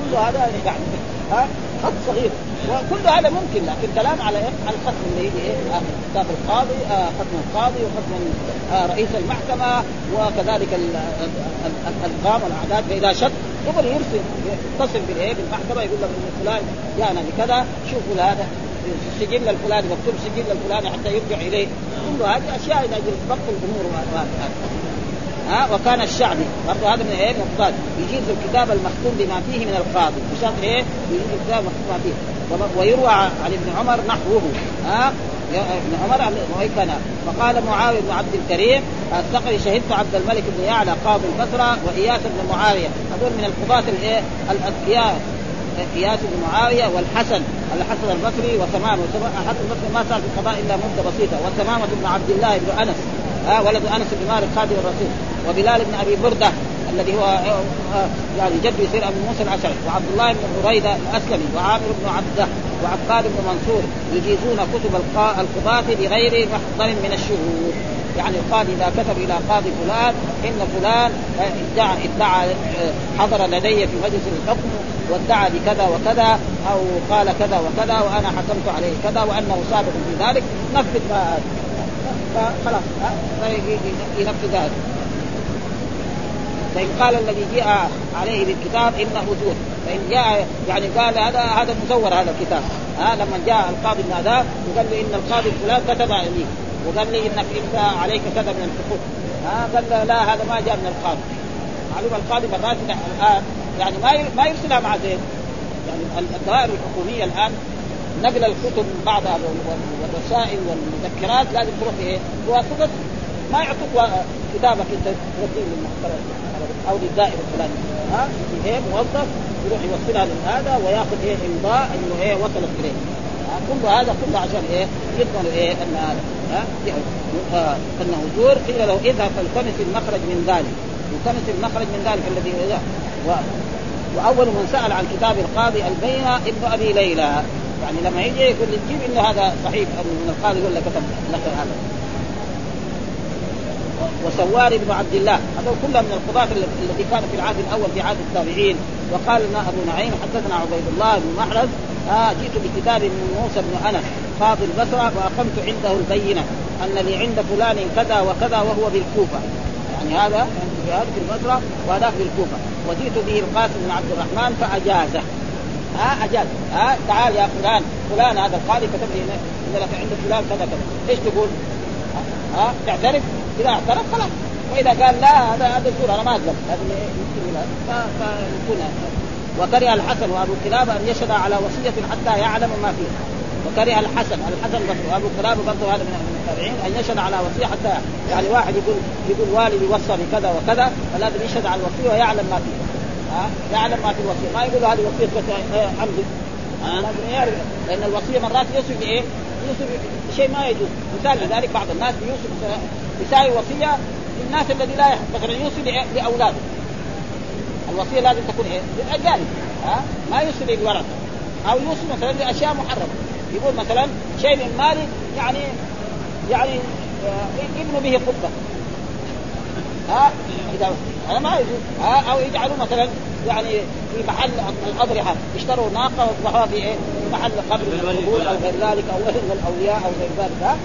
كل هذا يعني ها خط صغير. وكل هذا ممكن لكن كلام على إيه؟ على الختم اللي يجي إيه؟ كتاب القاضي آه ختم القاضي وختم آه رئيس المحكمة وكذلك الارقام والأعداد فإذا شك يقدر يرسل يتصل بالايه؟ بالمحكمة يقول لك فلان جاءنا بكذا شوفوا هذا السجل الفلاني مكتوب سجل الفلاني حتى يرجع إليه كل هذه أشياء إذا ضبط الأمور ها وكان الشعبي. برضه هذا من إيه من يجيز الكتاب المختوم بما فيه من القاضي. بشرط إيه؟ يجيز الكتاب المختوم بما فيه. ويروى عن ابن عمر نحوه. ها؟ ابن عمر وكان فقال معاوية بن عبد الكريم الثقفي شهدت عبد الملك بن يعلى قاضي البصرة وإياس بن معاوية. هذول من القضاة الإيه؟ الاذكياء إياس بن معاوية والحسن. الحسن البصري وتمام. الحسن البصري ما صار في القضاء إلا مدة بسيطة. وتمامة بن عبد الله بن أنس. ها؟ ولد أنس بن مالك خادم الرسول. وبلال بن أبي بردة الذي هو يعني جد يصير أبو موسى الاشعري وعبد الله بن بريدة الأسلمي وعامر بن عبدة وعباد بن منصور يجيزون كتب القضاة بغير محضر من الشهود. يعني القاضي إذا كتب إلى قاضي فلان إن فلان ادعى ادعى حضر لدي في مجلس الحكم وادعى بكذا وكذا أو قال كذا وكذا وأنا حكمت عليه كذا وأنه سابق في ذلك نفذ ما فخلاص ينفذ هذا فإن قال الذي جاء عليه بالكتاب إنه زور فإن جاء يعني قال هذا هذا مزور هذا الكتاب. ها لما جاء القاضي هذا وقال لي إن القاضي فلان كتب لي وقال لي إنك أنت عليك كذا من الحقوق. ها قال له لا هذا ما جاء من القاضي. معلوم القاضي مرات الآن يعني ما ما يرسلها مع زين يعني الدوائر الحكومية الآن نقل الكتب بعضها والرسائل والمذكرات لازم تروح إيه؟ بواسطه ما يعطوك كتابك أنت توديه للمحترم. أو للدائرة الفلاني ها؟ إيه موظف يروح يوصلها لهذا وياخذ إيه امضاء انه إيه وصلت إليه. كل هذا كله عشان إيه؟ يضمن إيه؟ أن هذا. ها؟ انه زور قيل له اذهب فالتمس المخرج من ذلك. التمس المخرج من ذلك الذي و... وأول من سأل عن كتاب القاضي البينه ابن أبي ليلى. يعني لما يجي يقول تجيب إنه هذا صحيح. من القاضي يقول لك كتب لك هذا. وسوار بن عبد الله. هذول كلهم من القضاة الذي كانوا في العهد الأول في عهد التابعين. وقال لنا أبو نعيم حدثنا عبيد الله بن محرز آه جئت بكتاب من موسى بن أنس قاضي البصره واقمت عنده البينة ان لي عند فلان كذا وكذا وهو بالكوفة. يعني هذا في في البصرة وهذاك بالكوفه وجئت به القاسم بن عبد الرحمن فأجازه. ها أجاز. ها تعال يا فلان فلان هذا القاضي كتب لي ان لك عند فلان كذا كذا. إيش تقول؟ ها تعترف؟ إذا اعترف خلاص. وإذا قال لا هذا هذا زور أنا ما اقبل فيكون وكره الحسن وأبو كلابه أن يشهد على وصية حتى يعلم ما فيها. وكره الحسن الحسن بصري وابو كلابه برضه هذا من التابعين أن يشهد على وصية حتى يعني واحد يقول يقول والدي وصى بكذا وكذا فلازم يشهد على الوصية ويعلم ما فيها. ها؟ يعلم ما في الوصية. ما يقول هذه وصية بس عمدي لازم يعرف. لأن الوصية مرات يوصي بإيه؟ يوصي بشيء ما يجوز. مثال لذلك بعض الناس يوصي يساوي وصيه للناس الذي لا يحب مثلا يوصي لأولاده. الوصية لازم تكون إيه؟ للأجانب. ها؟ ما يوصي للورثة. أو يوصي مثلا لأشياء محرمة. يقول مثلا شيء من مالي يعني يعني آه، ابن به قبة. ها؟ اذا هذا ما يجوز ها أو يجعلوا مثلا يعني في محل الأضرحة يشتروا ناقة ويذبحوها في إيه؟ في محل قبر من القبور أو غير ذلك أو من الاولياء أو غير ذلك.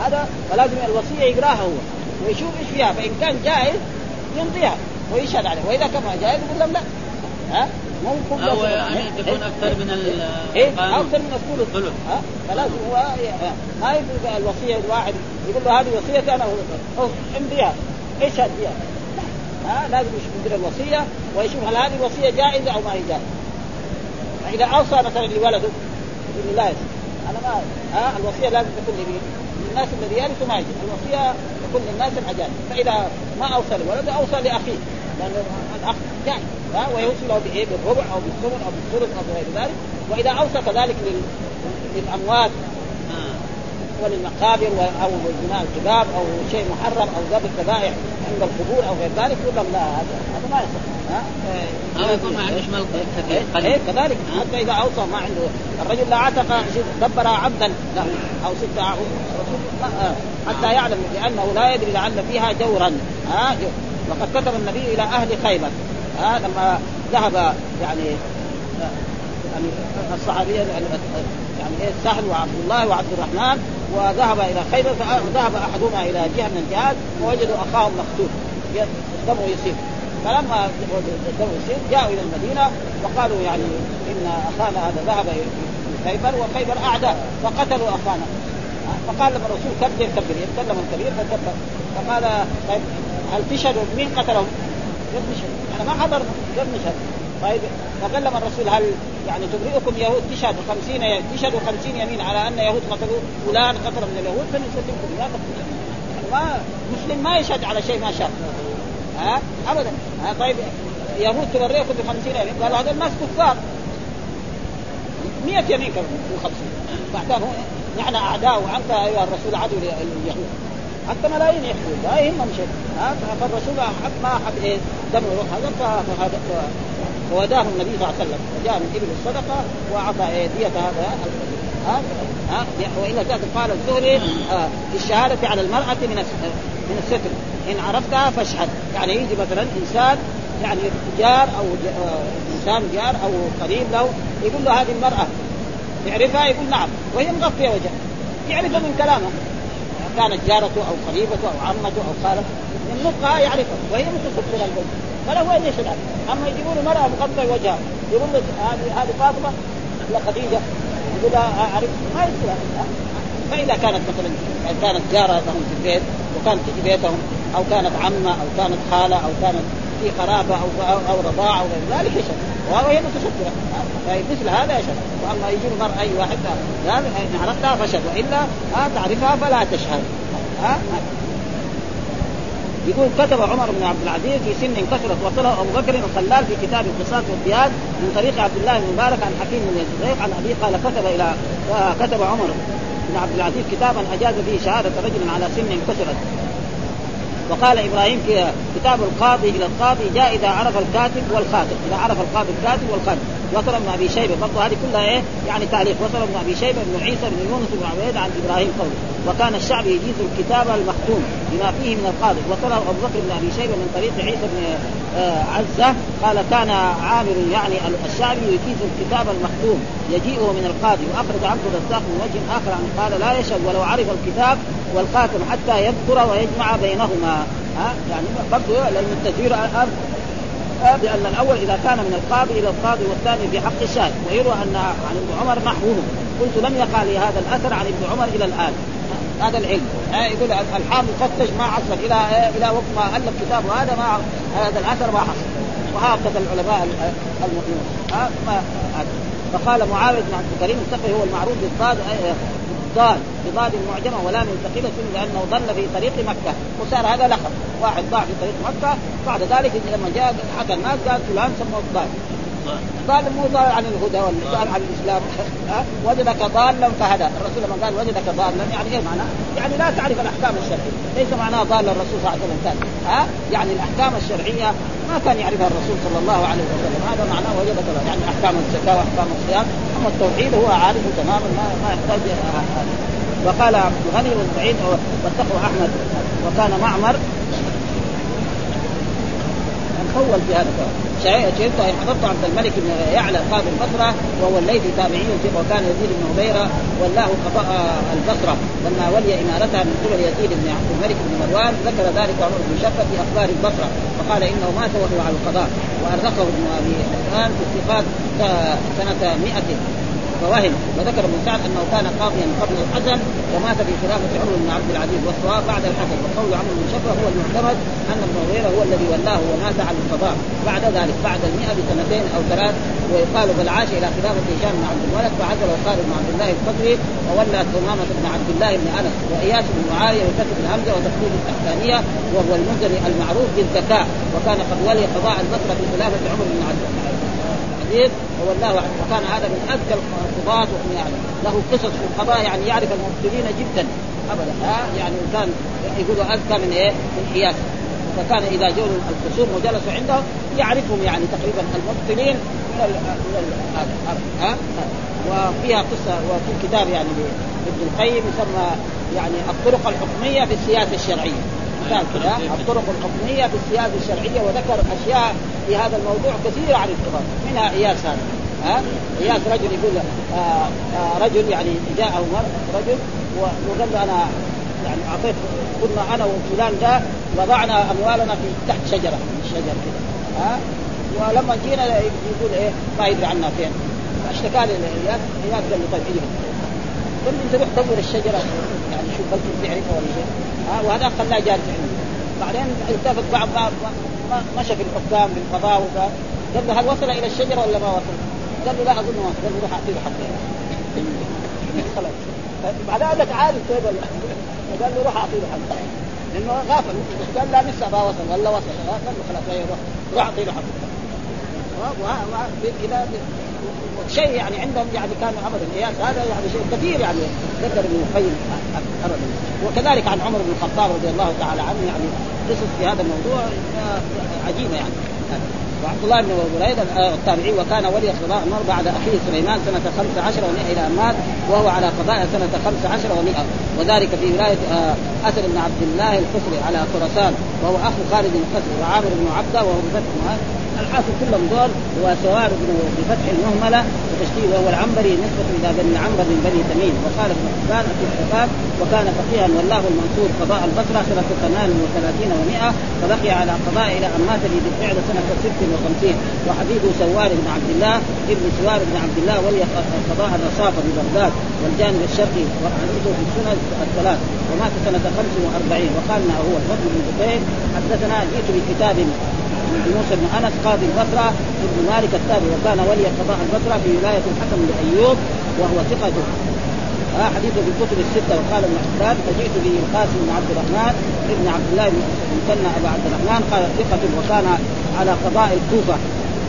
هذا فلازم الوصية يقرأها هو ويشوف إيش فيها. فإن كان جائز يمضيها ويشهد عليه وإذا كان ما جائز يقول لهم لا. ها ممكن أو يعني تكون أكثر من إيه؟ أكثر من الثلث. ها فلازم هو ما يقول الوصية الواحد. يقول له هذه وصيتي أنا امضيها إيش فيها. ها لازم يدير الوصية ويشوف هل هذه الوصية جائزة أو ما هي جائزة. فإذا أوصى مثلا لولده يقول لا أنا ما ها الوصية لازم تكون؟ للناس الذي يرث ما يجب الوصية تكون للناس الاجانب فإذا ما أوصى لولده أوصى لأخيه. لأن الأخ جائز. ها ويوصي له بإيه؟ بالربع أو بالثمن أو بالثلث أو بغير ذلك. وإذا أوصى كذلك للأموات وللمقابر أو بناء الكباب أو شيء محرم أو ذبح الذبائح عند القبور أو غير ذلك يقول لا هذا هذا ما يصح. ها؟ أو يكون ما عندوش مال كثير كذلك. حتى إذا أوصى ما عنده. الرجل لا عتق دبر عبدا. لا. أو ست آه، حتى يعلم لأنه لا يدري لعل فيها جورا. ها وقد كتب النبي إلى أهل خيبر. ها لما ذهب يعني يعني الصحابيه يعني إيه سهل وعبد الله وعبد الرحمن وذهب إلى خيبر فذهب أحدهما إلى جهة من الجهات ووجدوا اخاهم مقتول دمه يسير. فلما الدم يسير جاءوا إلى المدينة وقالوا يعني إن أخانا هذا ذهب إلى خيبر وخيبر أعداء فقتلوا أخانا. فقال لما الرسول كبر كبر يتكلم الكبير فكبر. فقال طيب هل تشهدوا مين قتلهم؟ قد نشهد أنا ما حضر قد نشهد طيب لما الرسول هل يعني تبرئكم يهود؟ تشهد 50 تشهدوا 50 يمين على أن يهود قتلوا فلان قتل من اليهود فنسلمكم. لا يعني ما مسلم ما يشهد على شيء ما شاف ها؟ ابدا. ها طيب يهود تبرئكم ب 50 يمين؟ قالوا هذا الناس كفار. 100 يمين كانوا 50 بعدها نحن أعداء وأنت أيها الرسول عدو لليهود. حتى ملايين يحكوا لا يهمهم شيء. ها؟ فالرسول ما حب إيه دم هذا فهذا. فوداه النبي صلى الله عليه وسلم. وجاء من ابل الصدقة واعطى دية هذا. ها؟ ها؟ والا قال الزهري آه في الشهادة على المرأة من من الستر. إن عرفتها فاشهد. يعني يجي مثلا إنسان يعني جار أو آه إنسان جار أو قريب له يقول له هذه المرأة. يعرفها؟ يقول نعم. وهي مغطية وجهها يعرفها من كلامها كانت جارته أو قريبته أو عمته أو خالته من نطقها يعرفها وهي متستره البيت. فله وين يشهد؟ أما يجيبون مرأة مغطى وجهها يقول له هذه هذه فاطمة ولا خديجة. يقول اعرف ما يصير فإذا كانت مثلا كانت جارة لهم في البيت وكانت تجي بيتهم أو كانت عمة أو كانت خالة أو كانت في قرابة أو أو, أو رضاعة أو غير ذلك يشهد وهي متسترة فمثل هذا يشهد واما يجيب مرأة أي واحد ان عرفتها فشهد وإلا تعرفها فلا تشهد. ها يقول كتب عمر بن عبد العزيز في سن كثرت وصله أبو بكر الخلال في كتاب القصاص والديات من طريق عبد الله بن مبارك عن حكيم بن الزبيق عن أبي قال كتب إلى كتب عمر بن عبد العزيز كتابا أجاز فيه شهادة رجل على سن كثرت. وقال إبراهيم في كتاب القاضي إلى القاضي جاء إذا عرف الكاتب والخاتم إذا عرف القاضي الكاتب والخاتم وصل ابن أبي شيبة. برضه هذه كلها إيه؟ يعني تعليق. وصل ابن أبي شيبة بن عيسى بن يونس بن عبيد عن إبراهيم قوله وكان الشعب يجيز الكتاب المختوم بما فيه من القاضي وصله أبو بكر بن أبي شيبة من طريق عيسى بن آه، عزة. قال كان عامر يعني الشعبي يجيز الكتاب المختوم. يجيئه من القاضي وأخرج عبد الرزاق من وجه آخر عن قال لا يشهد ولو عرف الكتاب والقاتل حتى يذكر ويجمع بينهما. ها؟ يعني برضه لأن التدبير بان الأول إذا كان من القاضي إلى القاضي والثاني في حق الشاهد. ويروى أن عن ابن عمر نحوه قلت لم يقع لي هذا الأثر عن ابن عمر إلى الآن. هذا العلم. يقول الحافظ فتش ما حصل. إلى إلى وقت ما ألف كتابه هذا ما هذا الأثر ما حصل. وهكذا العلماء المؤمنون. فقال معاوية بن عبد الكريم هو المعروف بالضاد ضال بضاد معجمة ولام ثقيلة لأنه ضل في طريق مكة. وصار هذا لقب. واحد ضاع في طريق مكة. بعد ذلك لما جاء حكى الناس قال فلان سموه ضال ضال مو ضال عن الهدى والنسان عن الإسلام. وجدك ضالا فهدى. الرسول لما قال وجدك ضالا يعني إيه معناه؟ يعني لا تعرف الأحكام الشرعية. ليس معناه ضال الرسول صلى الله عليه وسلم. كان ها؟ يعني الأحكام الشرعية ما كان يعرفها الرسول صلى الله عليه وسلم. هذا معناه وجدك يعني أحكام الزكاة وأحكام الصيام. أما التوحيد هو عارفه تماما ما, ما يحتاج وقال عبد الغني والسعيد واتقوا أحمد. وكان معمر طول في هذا شهدت إن حضرت عبد الملك بن يعلى قاضي البصرة وهو الليثي تابعي وكان يزيد بن هبيره ولاه قضاء البصرة لما ولي إمارتها من قبل يزيد بن عبد الملك بن مروان ذكر ذلك عمر بن شقه في أخبار البصرة فقال إنه مات وهو على القضاء وأرزقه ابن أبي حسان في الثقات سنة 100 فوهم. وذكر ابن سعد أنه كان قاضيا قبل الحسن ومات في خلافة عمر بن عبد العزيز والصواب بعد الحسن. وقول عمرو بن شفرة هو المعتمد أن ابن هريره هو الذي ولاه ومات على القضاء. بعد ذلك بعد المئة بسنتين أو ثلاث ويقال بل عاش إلى خلافة هشام بن عبد الملك فعزل وقال بن عبد الله القدري وولى ثمامة بن عبد الله بن أنس وإياس بن معاوية وكتب الهمزه وتقليد الثانية وهو المنزلي المعروف بالذكاء وكان قد ولي قضاء البصرة في خلافة عمر بن العزيز وولاه وكان هذا من أذكى القضاة يعني له قصص في القضاء يعني يعرف المبتلين جدا. ابدا ها؟ يعني كان يقولوا أذكى من إيه؟ من اياس فكان إذا جاءوا الخصوم وجلسوا عنده يعرفهم يعني تقريبا المبتلين من ال ها؟ وفيها قصة وفي كتاب يعني لابن القيم يسمى يعني الطرق الحكمية في السياسة الشرعية. كان الطرق الحكميه في السياسة الشرعية وذكر أشياء في هذا الموضوع كثيرة عن القضاء منها إياس هذا ها؟ إياس رجل يقول آه، آه، رجل يعني جاءه رجل وقال له أنا يعني أعطيت كنا أنا وفلان ده وضعنا أموالنا في تحت شجرة من الشجر كذا ها؟ ولما جينا يقول إيه؟ ما يدري عنا فين. اشتكى لي اياس قال له طيب أجي له انت روح دور الشجرة. يعني شوف هل تعرفها ولا شيء ها وهذا خلاه جالس عنده بعدين التفت بعض مشى في الحكام في القضاء قال له هل وصل إلى الشجرة ولا ما وصل؟ قال له لا أظن ما قال له روح أعطيه حقه. خلاص. بعدها لك عارف كيف قال له روح أعطيه حقه. لأنه غافل. قال لا لسه ما وصل ولا وصل. قال له خلاص روح أعطيه حقه. شيء يعني عندهم يعني كان ابدا القياس هذا يعني شيء كثير يعني ذكر ابن القيم ابدا. وكذلك عن عمر بن الخطاب رضي الله تعالى عنه يعني قصص في هذا الموضوع عجيبة يعني. وعبد الله بن بريدة التابعي وكان ولي قضاء النار بعد أخيه سليمان سنة 15 و100 إلى أن مات وهو على قضاء سنة 15 و100 وذلك في ولاية آه، اسد بن عبد الله القصري على خراسان وهو اخو خالد القصري وعامر بن عبدة وهو بفتح الحاصل كلهم دول وسوار بن بفتح المهملة وتشكيل وهو العنبري نسبة إلى بني العنبر من بني تميم. وقال ابن حبان في الحفاظ وكان فقيها والله المنصور قضاء البصره سنة 38 و100 فبقي على قضاء إلى أن مات في بالفعل سنة 56 وحفيده سوار بن عبد الله ابن سوار بن عبد الله ولي قضاء الرصافه ببغداد والجانب الشرقي وحديثه في السنن الثلاث. ومات سنة 45 وقال هو الفضل بن زبير حدثنا جئت بكتاب من موسى بن أنس قاضي البصرة ابن مالك التابعي وكان ولي قضاء البصرة في ولاية الحكم بن ايوب وهو ثقة. آه حديثه في الكتب الستة وقال ابن حبان فجئت به القاسم بن عبد الرحمن ابن عبد الله بن مثنى ابو عبد الرحمن قال ثقة وكان على قضاء الكوفة.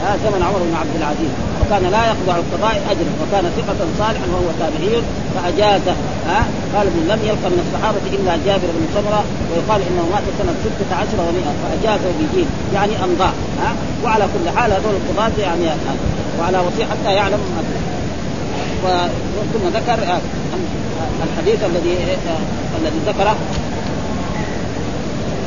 آه زمن عمر بن عبد العزيز. وكان لا يقطع القضاء أجرا وكان ثقة صالحا وهو تابعي فاجازه ها قال ابن لم يلقى من الصحابة إلا جابر بن سمرة ويقال إنه مات سنة 16 و100 فأجازه بجيل يعني امضاه ها. وعلى كل حال هذول القضاة يعني وعلى وصي حتى يعلم وثم ذكر الحديث الذي الذي ذكره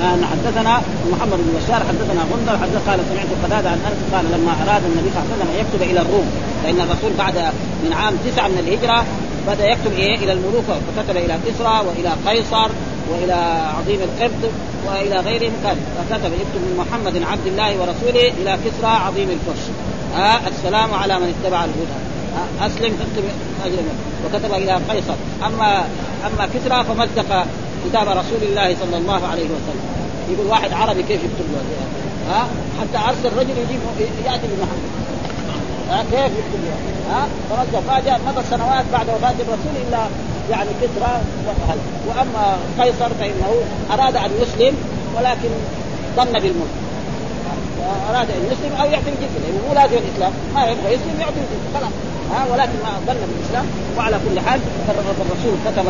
أن حدثنا محمد بن بشار حدثنا غندر حدث قال سمعت قتادة عن أنس قال لما أراد النبي صلى الله عليه وسلم أن يكتب إلى الروم فإن الرسول بعد من عام تسعه من الهجرة بدأ يكتب إيه؟ إلى الملوك فكتب إلى كسرى وإلى قيصر وإلى عظيم القبط وإلى غيرهم. كان فكتب يكتب من محمد عبد الله ورسوله إلى كسرى عظيم الفرس آه السلام على من اتبع الهدى. آه أسلم تكتب اجر وكتب إلى قيصر. اما أما كسرى فمزق كتاب رسول الله صلى الله عليه وسلم. يقول واحد عربي كيف يكتب له؟ ها؟ حتى ارسل رجل يجيب يأتي بمحمد ها؟ كيف يكتب له؟ ها؟ فرجع فاجأ مضى سنوات بعد وفاة الرسول إلا يعني كسرى وأما قيصر فإنه أراد أن يسلم ولكن ظن بالملك أراد أن يسلم أو الجزيه لأنه مو لازم الإسلام. ما يبغى يسلم يعطي الجزيه خلاص. ها ولكن ما ظن بالاسلام وعلى كل حال الرسول كتب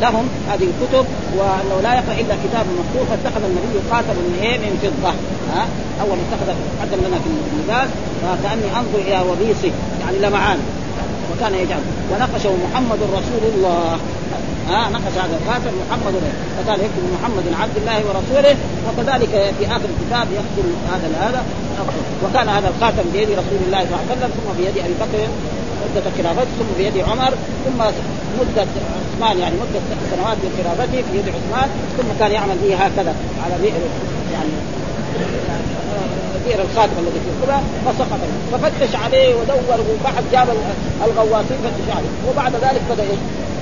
لهم هذه الكتب وأنه لا يقرأ إلا كتاب مكتوب. فاتخذ النبي خاتما من إيه؟ من فضة. ها أول اتخذ قدم لنا في اللباس فكأني أنظر إلى وبيصه يعني لمعان. وكان يجعل. ونقشه محمد رسول الله. ها نقش هذا الخاتم محمد فقال يكتب محمد عبد الله ورسوله وكذلك في آخر الكتاب يختم هذا هذا وكان هذا الخاتم بيد رسول الله صلى الله عليه وسلم ثم بيد أبي بكر مدة خلافته ثم بيد عمر ثم مدة عثمان يعني مدة سنوات من خلافته في يد عثمان ثم كان يعمل به هكذا على بئر يعني بئر الخاتم الذي في القبى فسقط. ففتش عليه ودور وبعد جاب الغواصين فتش عليه. وبعد ذلك بدأ؟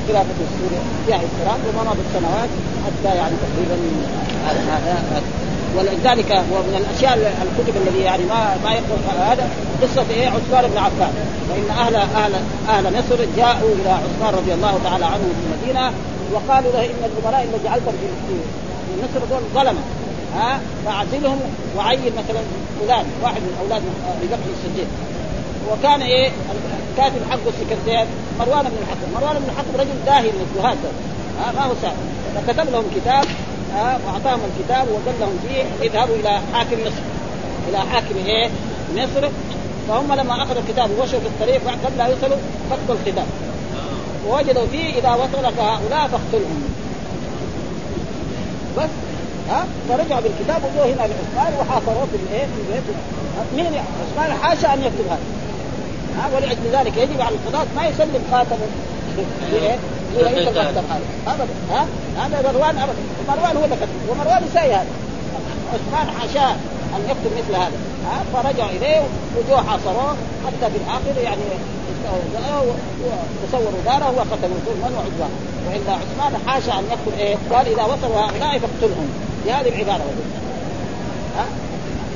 خلافة السورية فيها اضطراب ومضت السنوات حتى يعني تقريبا هذا ولذلك ومن الأشياء الكتب الذي يعني ما ما يقرا هذا قصة إيه؟ عثمان بن عفان. فان أهل أهل أهل مصر جاءوا إلى عثمان رضي الله تعالى عنه في المدينة وقالوا له إن الأمراء اللي جعلتهم في مصر دول ظلمة. ها؟ فأعزلهم وعين مثلا فلان واحد من أولاد أبي الصديق. وكان إيه؟ الكاتب حقه السكرتير مروان بن الحكم، مروان بن الحكم رجل داهي الزهاد ها ما هو سهل. فكتب لهم كتاب ها وأعطاهم الكتاب ودلهم فيه اذهبوا إلى حاكم مصر. إلى حاكم إيه؟ مصر. فهم لما أخذوا الكتاب ومشوا في الطريق قبل لا يصلوا فكوا الكتاب ووجدوا فيه إذا وصلك هؤلاء فاقتلهم. بس ها فرجعوا بالكتاب وجوه هنا لعثمان وحاصروه في الإيه؟ في البيت. مين عثمان؟ حاشا أن يكتب هذا. ولأجل ذلك يجب على القضاة ما يسلم خاتمه. (laughs) (laughs) بايه؟ ابدا. ها؟ هذا مروان ابدا. مروان هو اللي كتب ومروان يساوي هذا. عثمان حاشاه أن يكتب مثل هذا. ها؟ فرجعوا إليه وجوه حاصروه. حتى في الآخر يعني وتصوروا داره وقتلوا ظلما وعدوانا والا عثمان حاشا أن يكتب إيه؟ قال إذا وصلوا هؤلاء فاقتلهم. بهذه العبارة ها؟